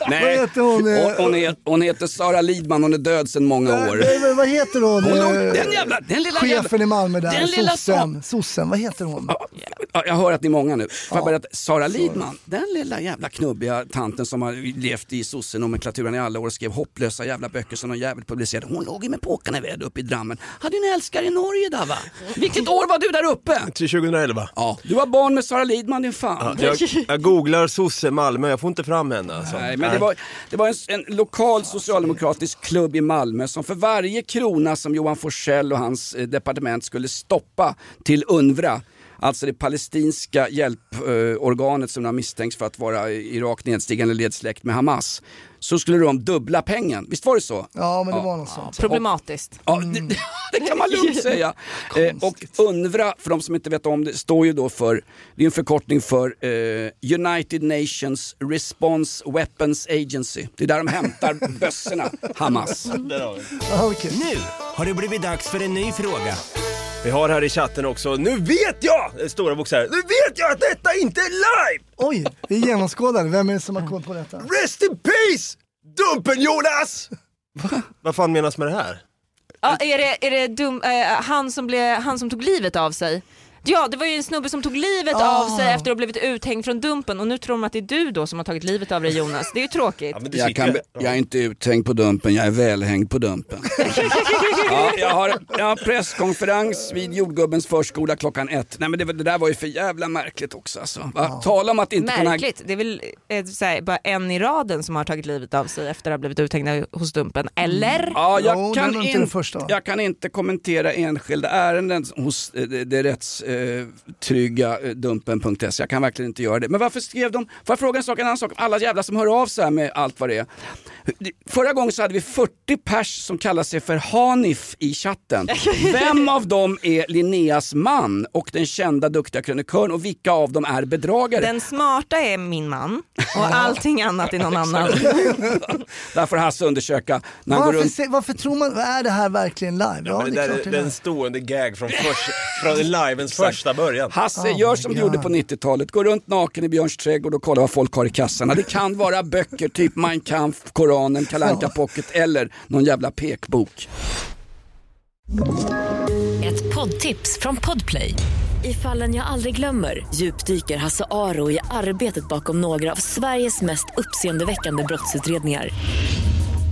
nej, Vad heter hon, eh? hon, hon, heter, hon heter Sara Lidman, hon är död sedan många år. Nej, men vad heter hon? Hon eh, den jävla, den lilla Chefen jävla, i Malmö där, den lilla sossen, sossen, vad heter hon? Ja, ja, jag hör att ni är många nu. Får jag berätta, Sara Lidman, den lilla jävla knubbiga tanten som har levt i sossenomenklaturen i alla år och skrev hopplösa jävla böcker som någon jävel publicerade. Hon låg ju med påkarna i väder uppe i Drammen. Hade en älskare i Norge Dava. Vilket år var du där uppe? Till 2011. Ja, du var barn med Sara Lidman din fan. Ja, jag, jag googlar sosse Malmö, jag får inte fram henne alltså. Nej, men det var, det var en, en lokal socialdemokratisk klubb i Malmö som för varje krona som Johan Forsell och hans eh, departement skulle stoppa till UNRWA Alltså det palestinska hjälporganet som har misstänks för att vara i rakt nedstigande ledsläkt med Hamas. Så skulle de dubbla pengen, visst var det så? Ja men det var något sånt. Problematiskt. Ja, det, det kan man lugnt säga. Eh, och UNRWA, för de som inte vet om det, står ju då för, det är en förkortning för eh, United Nations Response Weapons Agency. Det är där de hämtar bössorna, Hamas. Nu har det blivit dags för en ny fråga. Vi har här i chatten också, nu vet jag! Stora bokstäver. Nu vet jag att detta inte är live! Oj, vi genomskådade. Vem är det som har kommit på detta? Rest in peace! Dumpen Jonas! Vad fan menas med det här? Ja, är det, är det dum, eh, han, som blev, han som tog livet av sig? Ja det var ju en snubbe som tog livet Ah. av sig efter att ha blivit uthängd från Dumpen och nu tror de att det är du då som har tagit livet av dig Jonas. Det är ju tråkigt. Jag, kan, jag är inte uthängd på Dumpen, jag är välhängd på Dumpen. ja, jag, har, jag har presskonferens vid jordgubbens förskola klockan ett. Nej men det, det där var ju för jävla märkligt också alltså. Va? Tala om att inte kunna... Märkligt, det är väl eh, så här, bara en i raden som har tagit livet av sig efter att ha blivit uthängda hos Dumpen, eller? Ja, jag, är kan inte jag kan inte kommentera enskilda ärenden hos eh, det, det rättstrygga eh, dumpen.se. Jag kan verkligen inte göra det. Men varför skrev de, får jag fråga en sak, en annan sak, alla jävla som hör av sig här med allt vad det är. Förra gången så hade vi 40 pers som kallar sig för Hanif i chatten. Vem av dem är Linneas man och den kända duktiga krönikören och vilka av dem är bedragare? Den smarta är min man och allting annat är någon annan. Där får Hasse undersöka när han går Varför, runt. se, varför tror man, är det här verkligen live? Ja, men det, är där klart är, det det är är. en stående gag från, först, från livens första början. Hasse, Oh gör som du gjorde på 90-talet. Gå runt naken i Björns trädgård och kolla vad folk har i kassarna. Det kan vara böcker, typ Mein Kampf, Koranen, Kalle Anka Pocket eller någon jävla pekbok. Ett poddtips från Podplay. I fallen jag aldrig glömmer djupdyker Hasse Aro i arbetet bakom några av Sveriges mest uppseendeväckande brottsutredningar.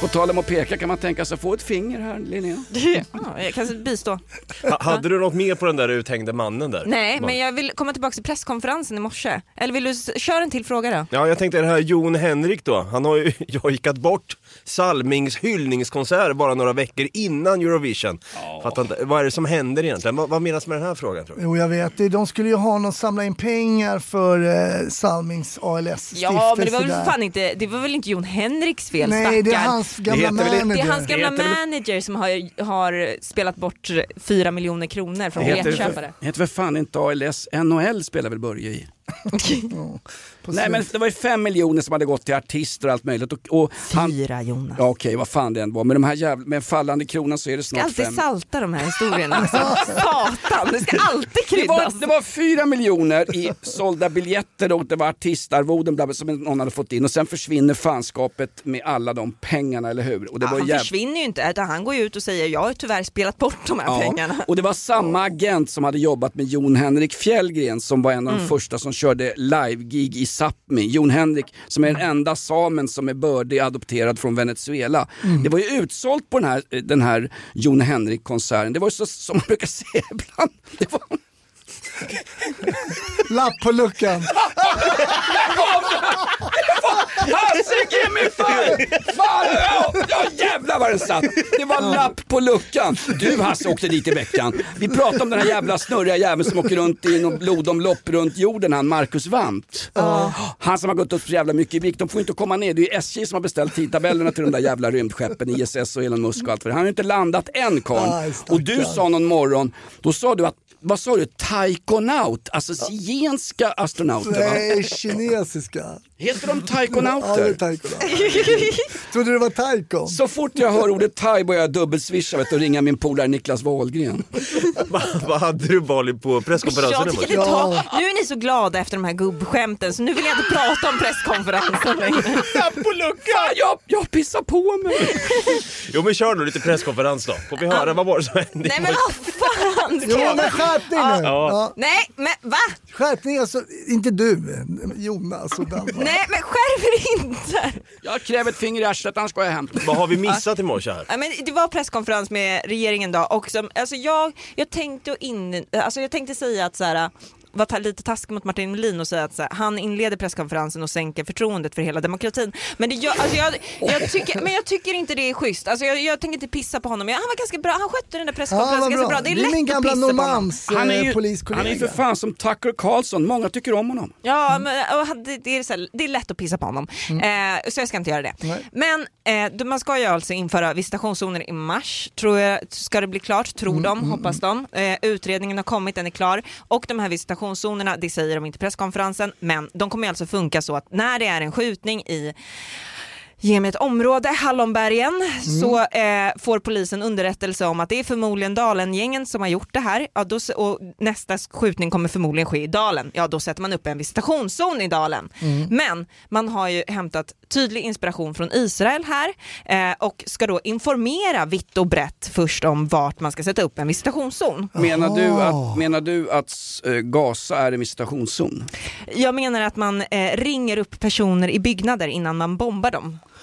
På tal om att peka kan man tänka sig att få ett finger här Linnea. Ja, jag kan bistå. Ha, hade du något mer på den där uthängde mannen där? Nej, men jag vill komma tillbaka till presskonferensen i morse. Eller vill du köra en till fråga då? Ja, jag tänkte det här Jon Henrik då. Han har ju jojkat bort Salmings hyllningskonsert bara några veckor innan Eurovision. Fattar inte, vad är det som händer egentligen? Vad, vad menas med den här frågan tror du? Jo jag vet, de skulle ju ha någon samla in pengar för eh, Salmings ALS Ja, men det var väl fan inte, det var väl inte Jon Henriks fel Nej, det är stackarn. Hans gamla inte- manager. Det är hans gamla Det manager som har, har spelat bort fyra miljoner kronor från Det biljettköpare. för, heter för fan inte ALS, NHL spelar väl Börje i. På Nej men det var ju fem miljoner som hade gått till artister och allt möjligt. Och, och han, Fyra Jonas. ja okej vad fan det än var, med de här jävla, med fallande kronan så är det ska snart alltid fem. salta de här historierna. Alltså. Satan, det ska alltid Det var, kryddas. det var fyra miljoner i sålda biljetter och det var artistarvoden bla, bla, som någon hade fått in och sen försvinner fanskapet med alla de pengarna, eller hur? Och det Ja, var han jäv- försvinner ju inte, utan han går ju ut och säger jag har tyvärr spelat bort de här pengarna. Och det var samma agent som hade jobbat med Jon Henrik Fjällgren som var en av de Mm. första som körde live-gig i Sápmi. Jon Henrik som är den enda samen som är bördig adopterad från Venezuela. Mm. Det var ju utsålt på den här, den här Jon Henrik-konserten. Det var ju så som man brukar säga ibland. Det var... Lapp på luckan. Hasse give me five! Fan, ja, ja jävlar vad den satt! Det var lapp på luckan. Du Hasse åkte dit i veckan. Vi pratade om den här jävla snurriga jäveln som åker runt i något blodomlopp runt jorden, han Marcus Wandt. Han som har gått upp så jävla mycket i vikt. De får inte komma ner. Det är ju SJ som har beställt tidtabellerna till de där jävla rymdskeppen, ISS och Elon Musk och allt för det. Han har ju inte landat än karln. Och du sa någon morgon, då sa du att vad sa du, taikonaut, alltså zigenska astronauter va? Nej, kinesiska. Heter de Ja, det är taikonauter? taikonauter. Trodde du det var taiko? Så fort jag hör ordet thai börjar jag dubbelswisha vet och ringa min polare Niklas Wahlgren. Vad hade du Bali på presskonferensen? Jag tar, nu är ni så glada efter de här gubbskämten så nu vill jag inte prata om presskonferensen längre. på luckan! Jag, jag pissar på mig! Jo men kör nu lite presskonferens då, får vi höra vad var det som hände? Nej men vad fan! Jo men skärpning nu! Ja. Ja. Nej men va? Skärpning alltså, inte du, Jonas och Danne. Nej men skärp er inte! Jag kräver ett finger i arslet annars går jag hem. Vad har vi missat i morse här? Ja, men det var presskonferens med regeringen då och som, alltså jag, jag, tänkte in, alltså jag tänkte säga att så här, var ta- lite taskig mot Martin Melin och säga att så här, han inleder presskonferensen och sänker förtroendet för hela demokratin. Men, det, jag, alltså jag, jag tycker, men jag tycker inte det är schysst. Alltså jag, jag tänker inte pissa på honom. Jag, han var ganska bra, han skötte den där presskonferensen vad ganska bra. Det är Det är lätt min att pissa på honom. Normans Han är eh, ju, poliskollega. han är ju för fan som Tucker Carlson, många tycker om honom. Ja, men, och han- det, det, är så här, det är lätt att pissa på honom. Eh, så jag ska inte göra det. Men eh, man ska ju alltså införa visitationszoner i mars, tror jag, ska det bli klart, tror de, hoppas de. Eh, utredningen har kommit, den är klar. Och de här visitationszonerna, det säger de inte presskonferensen, men de kommer ju alltså funka så att när det är en skjutning i Ge mig ett område, Hallonbergen, så eh, får polisen underrättelse om att det är förmodligen Dalen-gängen som har gjort det här. Ja, då, och nästa skjutning kommer förmodligen ske i Dalen. Ja, då sätter man upp en visitationszon i Dalen. Men man har ju hämtat tydlig inspiration från Israel här eh, och ska då informera vitt och brett först om vart man ska sätta upp en visitationszon. Menar du att, menar du att eh, Gaza är en visitationszon? Jag menar att man eh, ringer upp personer i byggnader innan man bombar dem.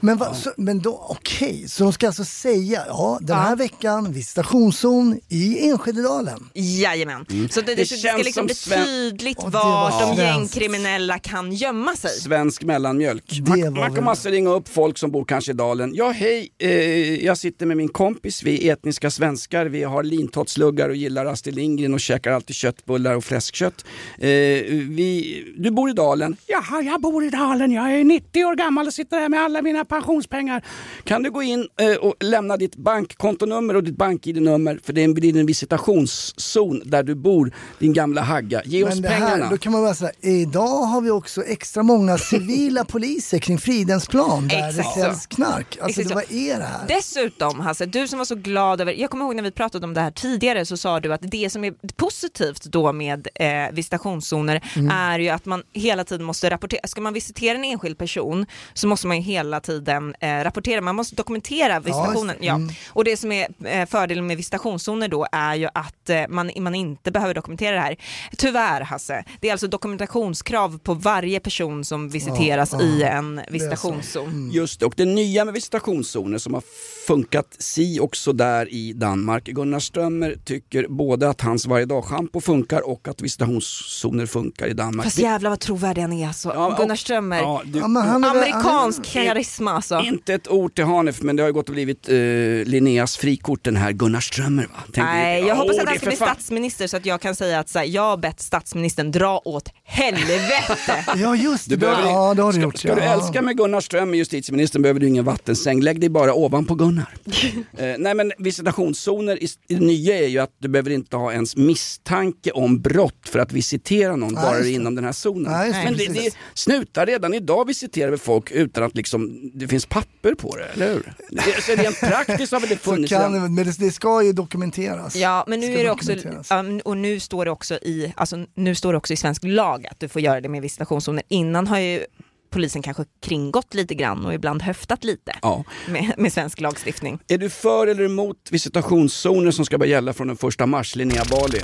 Men, va, så, men då, okej, så de ska alltså säga, ja den här veckan visitationszon i Enskededalen. Jajamän. Mm. Så det, det, Det det ska känns liksom som bli tydligt var vart de gängkriminella kan gömma sig. Svensk mellanmjölk. Det Man, man väl- kan alltså ringa upp folk som bor kanske i dalen. Ja hej, eh, jag sitter med min kompis, vi är etniska svenskar, vi har lintotsluggar och gillar Astrid Lindgren och käkar alltid köttbullar och fläskkött. Eh, vi, du bor i dalen? Jaha, jag bor i dalen, jag är 90 år gammal och sitter här med alla mina pensionspengar. Kan du gå in eh, och lämna ditt bankkontonummer och ditt bank-id-nummer för det blir en visitationszon där du bor, din gamla hagga. Ge oss Men det pengarna. här, då kan man bara säga, idag har vi också extra många civila poliser kring Fridhemsplan där Exakt det säljs knark. Alltså Exakt det, vad är det här? Dessutom Hasse, du som var så glad över, jag kommer ihåg när vi pratade om det här tidigare så sa du att det som är positivt då med eh, visitationszoner Mm. är ju att man hela tiden måste rapportera, ska man visitera en enskild person så måste man ju hela tiden eh, rapportera, man måste dokumentera visitationen. Ja, Mm. Och det som är eh, fördelen med visitationszoner då är ju att eh, man, man inte behöver dokumentera det här. Tyvärr Hasse, det är alltså dokumentationskrav på varje person som visiteras Ja, i en visitationszon. Mm. Just det, och det nya med visitationszoner som har funkat si också där i Danmark. Gunnar Strömmer tycker både att hans varje dag-schampo funkar och att visitationszoner funkar i Danmark. Fast jävlar vad trovärdig han är alltså. Ja, och- Gunnar Strömmer. Ja, du- Ja, han är Amerikansk han är- karisma alltså. Inte ett ord till Hanef men det har ju gått och blivit eh, Linneas frikort den här Gunnar Strömmer va? Tänkte Nej, jag hoppas att han ska bli statsminister så att jag kan säga att här, jag har bett statsministern dra åt helvete. Ja just det, Du behöver, ja det har du ska, gjort. ska ja. du älska med Gunnar Strömmer, justitieministern, behöver du ingen vattensäng. Lägg dig bara ovanpå Gunnar. eh, nej men visitationszoner i, i nya är ju att du behöver inte ha ens misstanke om brott för att visitera någon Nej, bara inom den här zonen. Nej, men det, det snutar redan idag visiterar vi folk utan att liksom, det finns papper på det, eller hur? Det, så rent praktiskt har väl det Så funnits kan, redan. det- men det, det ska ju dokumenteras. Ja, men nu Ska är det också, och nu står det också i, alltså nu står det också i svensk lag att du får göra det med visitationszoner. Innan har ju polisen kanske kringgått lite grann och ibland höftat lite Ja. med, med svensk lagstiftning. Är du för eller emot visitationszoner som ska börja gälla från den första mars, Linnea Bali?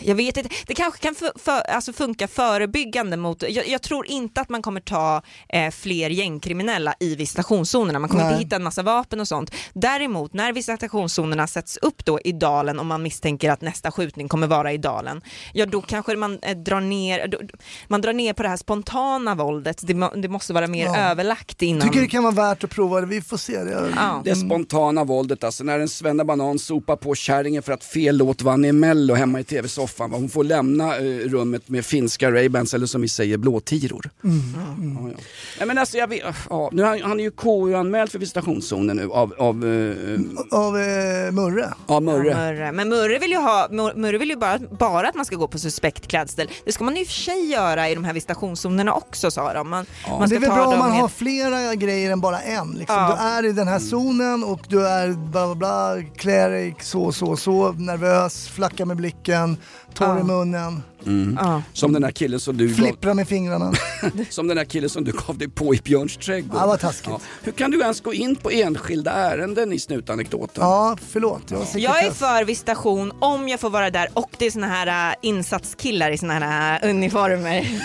Jag vet inte, det kanske kan för, för, alltså funka förebyggande mot, jag, jag tror inte att man kommer ta eh, fler gängkriminella i visitationszonerna, man kommer Nej. inte hitta en massa vapen och sånt. Däremot när visitationszonerna sätts upp då i dalen om man misstänker att nästa skjutning kommer vara i dalen, ja då kanske man eh, drar ner, då, man drar ner på det här spontana våldet, det, det måste vara mer Ja. överlagt innan. Tycker det kan vara värt att prova det, vi får se. Det. Ja. Det spontana våldet alltså, när en svennebanan sopar på kärringen för att fel låt vann i mello hemma i tv-soffan. Soffan. Hon får lämna eh, rummet med finska Ray-Bans eller som vi säger blåtiror. Mm. Ja, ja. Nej, men alltså, jag vet, ja, nu, har- han är ju KU-anmäld för visitationszonen nu av, av eh, Av eh, Murre. ja, Murre. Murre. Men Murre vill ju, ha, Mur- Murre vill ju bara, bara att man ska gå på suspekt klädsel. Det ska man ju i och för sig göra i de här visitationszonerna också sa de. Man, man det ska är väl ta bra om man har flera grejer än bara en. Liksom. Ja. Du är i den här zonen och du är bla bla bla, klär dig så så så, nervös, flackar med blicken, torr i munnen, Mm. Som den här killen som du gav, flipprar med fingrarna. som den här killen som du gav dig på i Björns trädgård. Ja, vad taskigt. Hur kan du ens gå in på enskilda ärenden i snutanekdoten? Ja, förlåt. Jag, Jag är för visitation om jag får vara där och det är såna här äh, insatskillar i såna här äh, uniformer.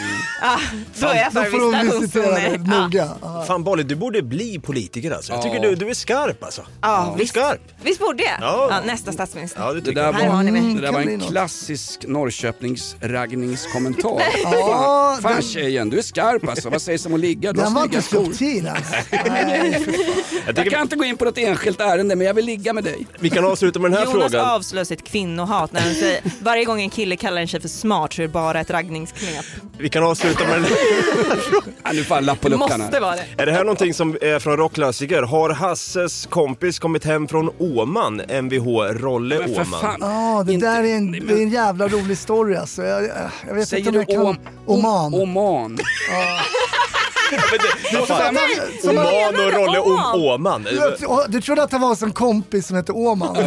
Ah, då är jag Då för får visitera visitationszoner. dig Ja. noga. Ja. Fan Bolly, du borde bli politiker alltså. Jag tycker Ja. du, du är skarp alltså. Ja, visst. skarp. Visst borde jag? Ja. Ja, nästa statsminister. Ja, det Det där var, det där var en något. klassisk Norrköpingsraggningskommentar. Ja, fan, fan den- tjejen, du är skarp alltså. Vad sägs om att ligga? Du Den var inte subtil för fan. Jag kan inte gå in på något enskilt ärende men jag vill ligga med dig. Vi kan avsluta med den här Jonas frågan. avslöjar sitt kvinnohat när han säger varje gång en kille kallar en tjej för smart så är det bara ett raggningsknep. Vi kan avsluta med den Ja, nu får han lapp på luckan Måste här. vara det. Är det här någonting som är från rockklassiker? Har Hasses kompis kommit hem från Åman? Mvh Rolle Åman. fan. Ja, det Inte- där är en, det är en jävla rolig story alltså. Jag, jag, vet Säger inte om du jag kan... om, Oman. Oman. Vad Oman och Rolle Om- Åman. Du trodde att det var en kompis som hette Åman?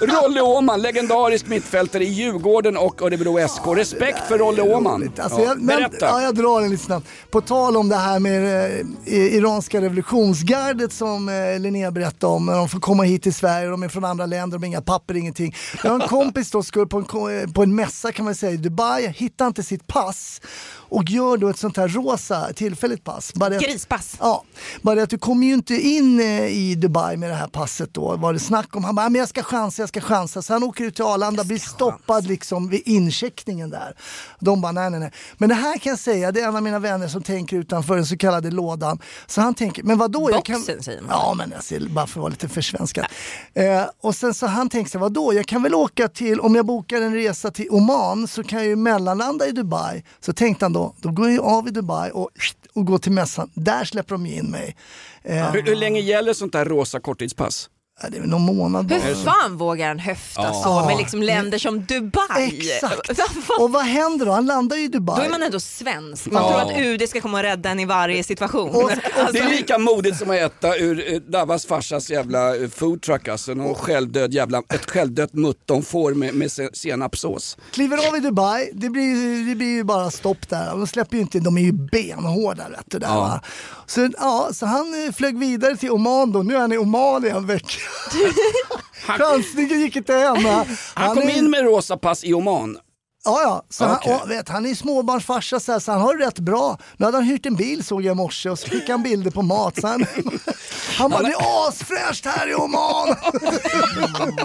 Rolle Åman, legendarisk mittfältare i Djurgården och Örebro SK. Respekt för Rolle Åman. Alltså Ja, jag, men, Berätta. ja, jag drar den lite snabbt. På tal om det här med eh, iranska revolutionsgardet som eh, Linnea berättade om. När de får komma hit till Sverige, de är från andra länder, de har inga papper, ingenting. Jag har en kompis då, skulle på en, eh, på en mässa kan man säga i Dubai, hittar inte sitt pass och gör då ett sånt här rosa tillfälligt pass. Bara att- Grispass. Ja, bara att du kommer ju inte in eh, i Dubai med det här passet då, var det snack om. Han bara, "Ja, men jag ska chansa, jag ska chansa. Så han åker ut till Arlanda, blir stoppad liksom vid incheckningen där. De bara, nej nej nej. Men det här kan jag säga, det är en av mina vänner som tänker utanför den så kallade lådan. Så han tänker, men vadå? Jag kan... Boxen säger man. Ja, men jag ser, bara för att vara lite försvenskad. Eh, och sen så han tänkte sig, vadå? Jag kan väl åka till, om jag bokar en resa till Oman så kan jag ju mellanlanda i Dubai. Så tänkte han då, då går jag av i Dubai och, och går till mässan. Där släpper de in mig. Hur, hur länge gäller sånt där rosa korttidspass? Det är någon månad bara. Hur fan vågar han höfta Ja. så med liksom länder som Dubai? Exakt. Och vad händer då? Han landar ju i Dubai. Då är man ändå svensk. Man Ja. tror att UD ska komma och rädda en i varje situation. Och- Alltså, Det är lika modigt som att äta ur eh, Davas farsas jävla eh, foodtruck alltså. Någon självdöd jävla, ett självdött muttonfår med, med se- senapssås. Kliver av i Dubai, det blir, ju- det blir ju bara stopp där. De släpper ju inte, de är ju benhårda vet du, där, Ja. va? Så, ja, så han eh, flög vidare till Oman då, nu är han i Oman i en vecka. Chansningen gick inte hem. va? Han kom in med rosa pass i Oman. Ja, ja. Så Okej. han, och, vet, han är småbarnsfarsa så, här, så han har det rätt bra. Nu hade han hyrt en bil såg jag i morse och så fick han bilder på mat. Så han, han bara, det är asfräscht här i Oman!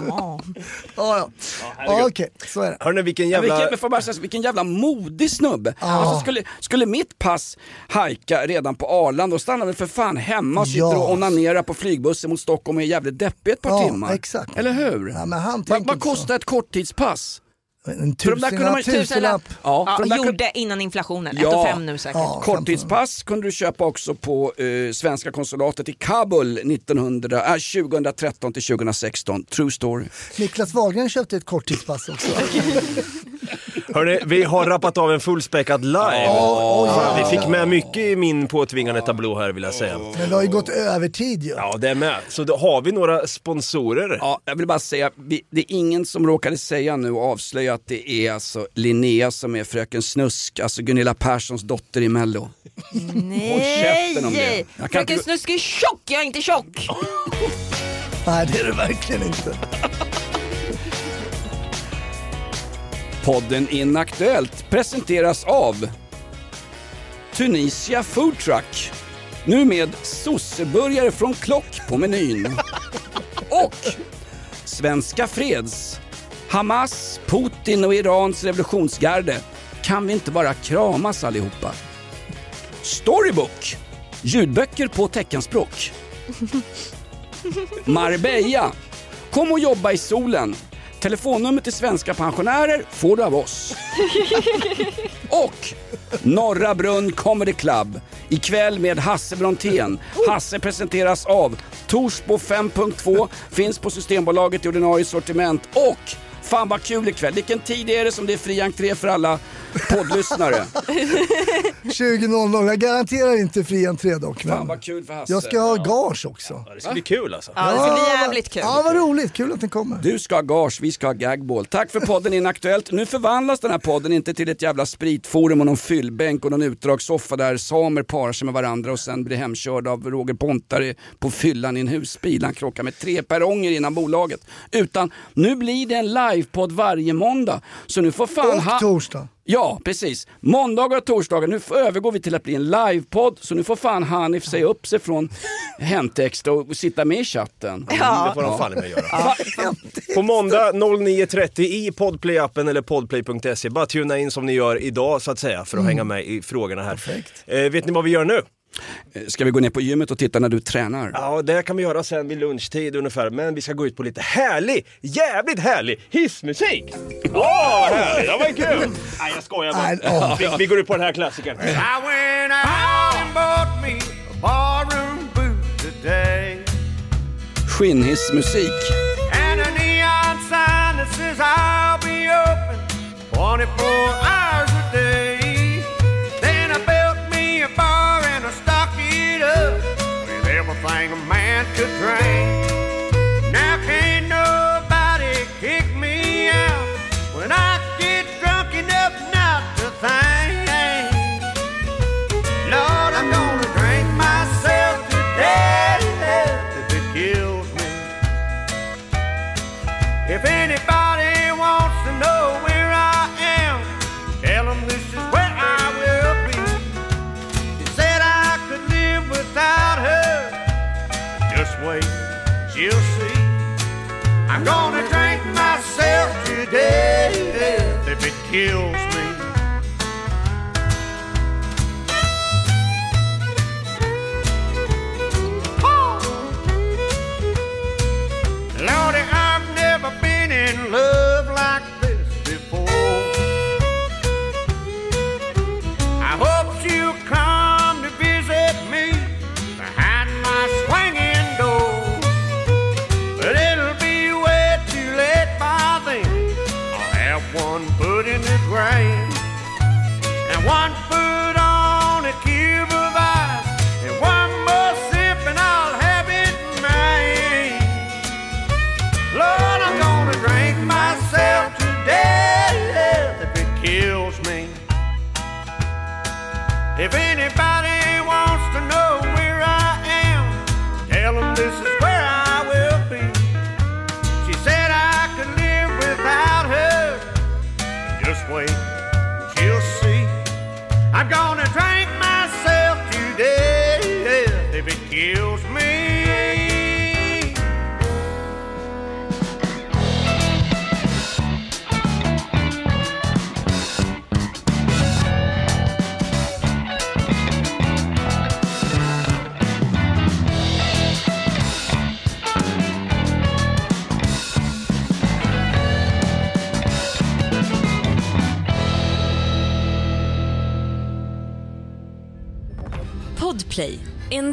ja, ja. ja Okej, så är det. Hörni, vilken Ja, jävla... Vilken, får bara säga, så, vilken jävla modig snubbe. Alltså, skulle, skulle mitt pass hajka redan på Arlanda och stannar väl för fan hemma och sitter Ja. och onanerar på flygbussen mot Stockholm och är jävligt deppig ett par Ja, timmar. exakt. Eller hur? Ja, men han vad kostar ett korttidspass? En tusenlapp. tusenlapp. Ja, ja, för de där kunde- gjorde innan inflationen. Ja. 1 och 5 nu säkert. Ja. Korttidspass kunde du köpa också på eh, svenska konsulatet i Kabul 1900, äh, 2013 till 2016. True story. Niklas Wahlgren köpte ett korttidspass också. Hörni, vi har rappat av en fullspäckad live. Fan, vi fick med mycket i min påtvingade tablå här vill jag säga. Men vi har ju gått övertid ju. Ja, det är med. Så då har vi några sponsorer. Ja, jag vill bara säga, vi, det är ingen som råkade säga nu och avslöja att det är alltså Linnea som är fröken Snusk, alltså Gunilla Perssons dotter i Mello. Käften om det. Nej! Jag kan Fröken inte- Snusk är tjock, jag är inte tjock! Nej, det är det verkligen inte. Podden Inaktuellt presenteras av Tunisia Food Truck. Nu med sosseburgare från Klock på menyn. Och Svenska Freds. Hamas, Putin och Irans revolutionsgarde. Kan vi inte bara kramas allihopa? Storybook. Ljudböcker på teckenspråk. Marbella. Kom och jobba i solen. Telefonnummer till svenska pensionärer får du av oss. Och Norra Brunn Comedy Club ikväll med Hasse Brontén. Hasse presenteras av Torsbo 5.2, finns på Systembolaget i ordinarie sortiment och Fan vad kul ikväll. Vilken tid är det som det är fri entré för alla poddlyssnare? 20.00, jag garanterar inte fri entré dock. Men Fan vad kul för Hasse. jag ska ha gage också. Det ska bli kul alltså. Ja, det ska bli jävligt kul. Ja, vad roligt. Kul att ni kommer. Du ska ha gage, vi ska ha gagball. Tack för podden Inaktuellt. Nu förvandlas den här podden inte till ett jävla spritforum och någon fyllbänk och någon utdragssoffa där samer parar sig med varandra och sen blir hemkörda av Roger Pontare på fyllan i en husbil. Han krockar med tre perronger innan bolaget. Utan nu blir det en livepodd varje måndag. Så nu får fan... Och torsdag. Ja, precis. Måndagar och torsdagar, nu övergår vi till att bli en livepodd. Så nu får fan Hanif säga upp sig från hemtext och sitta med i chatten. Det får de fan i mig göra. På måndag 09.30 i Podplay-appen eller podplay.se. Bara tuna in som ni gör idag så att säga för att Mm. hänga med i frågorna här. Eh, vet ni vad vi gör nu? Ska vi gå ner på gymmet och titta när du tränar? Ja, det kan vi göra sen vid lunchtid ungefär. Men vi ska gå ut på lite härlig, jävligt härlig hissmusik! Åh, vad härligt! Det var kul! Nej, jag skojar bara. Vi, vi går ut på den här klassikern. I went out and bought me a barroom boot today. Skinnhissmusik. And a neon sign that says I'll be open 24 hours thing a man could drink. Kills me. Lordy, I've never been in love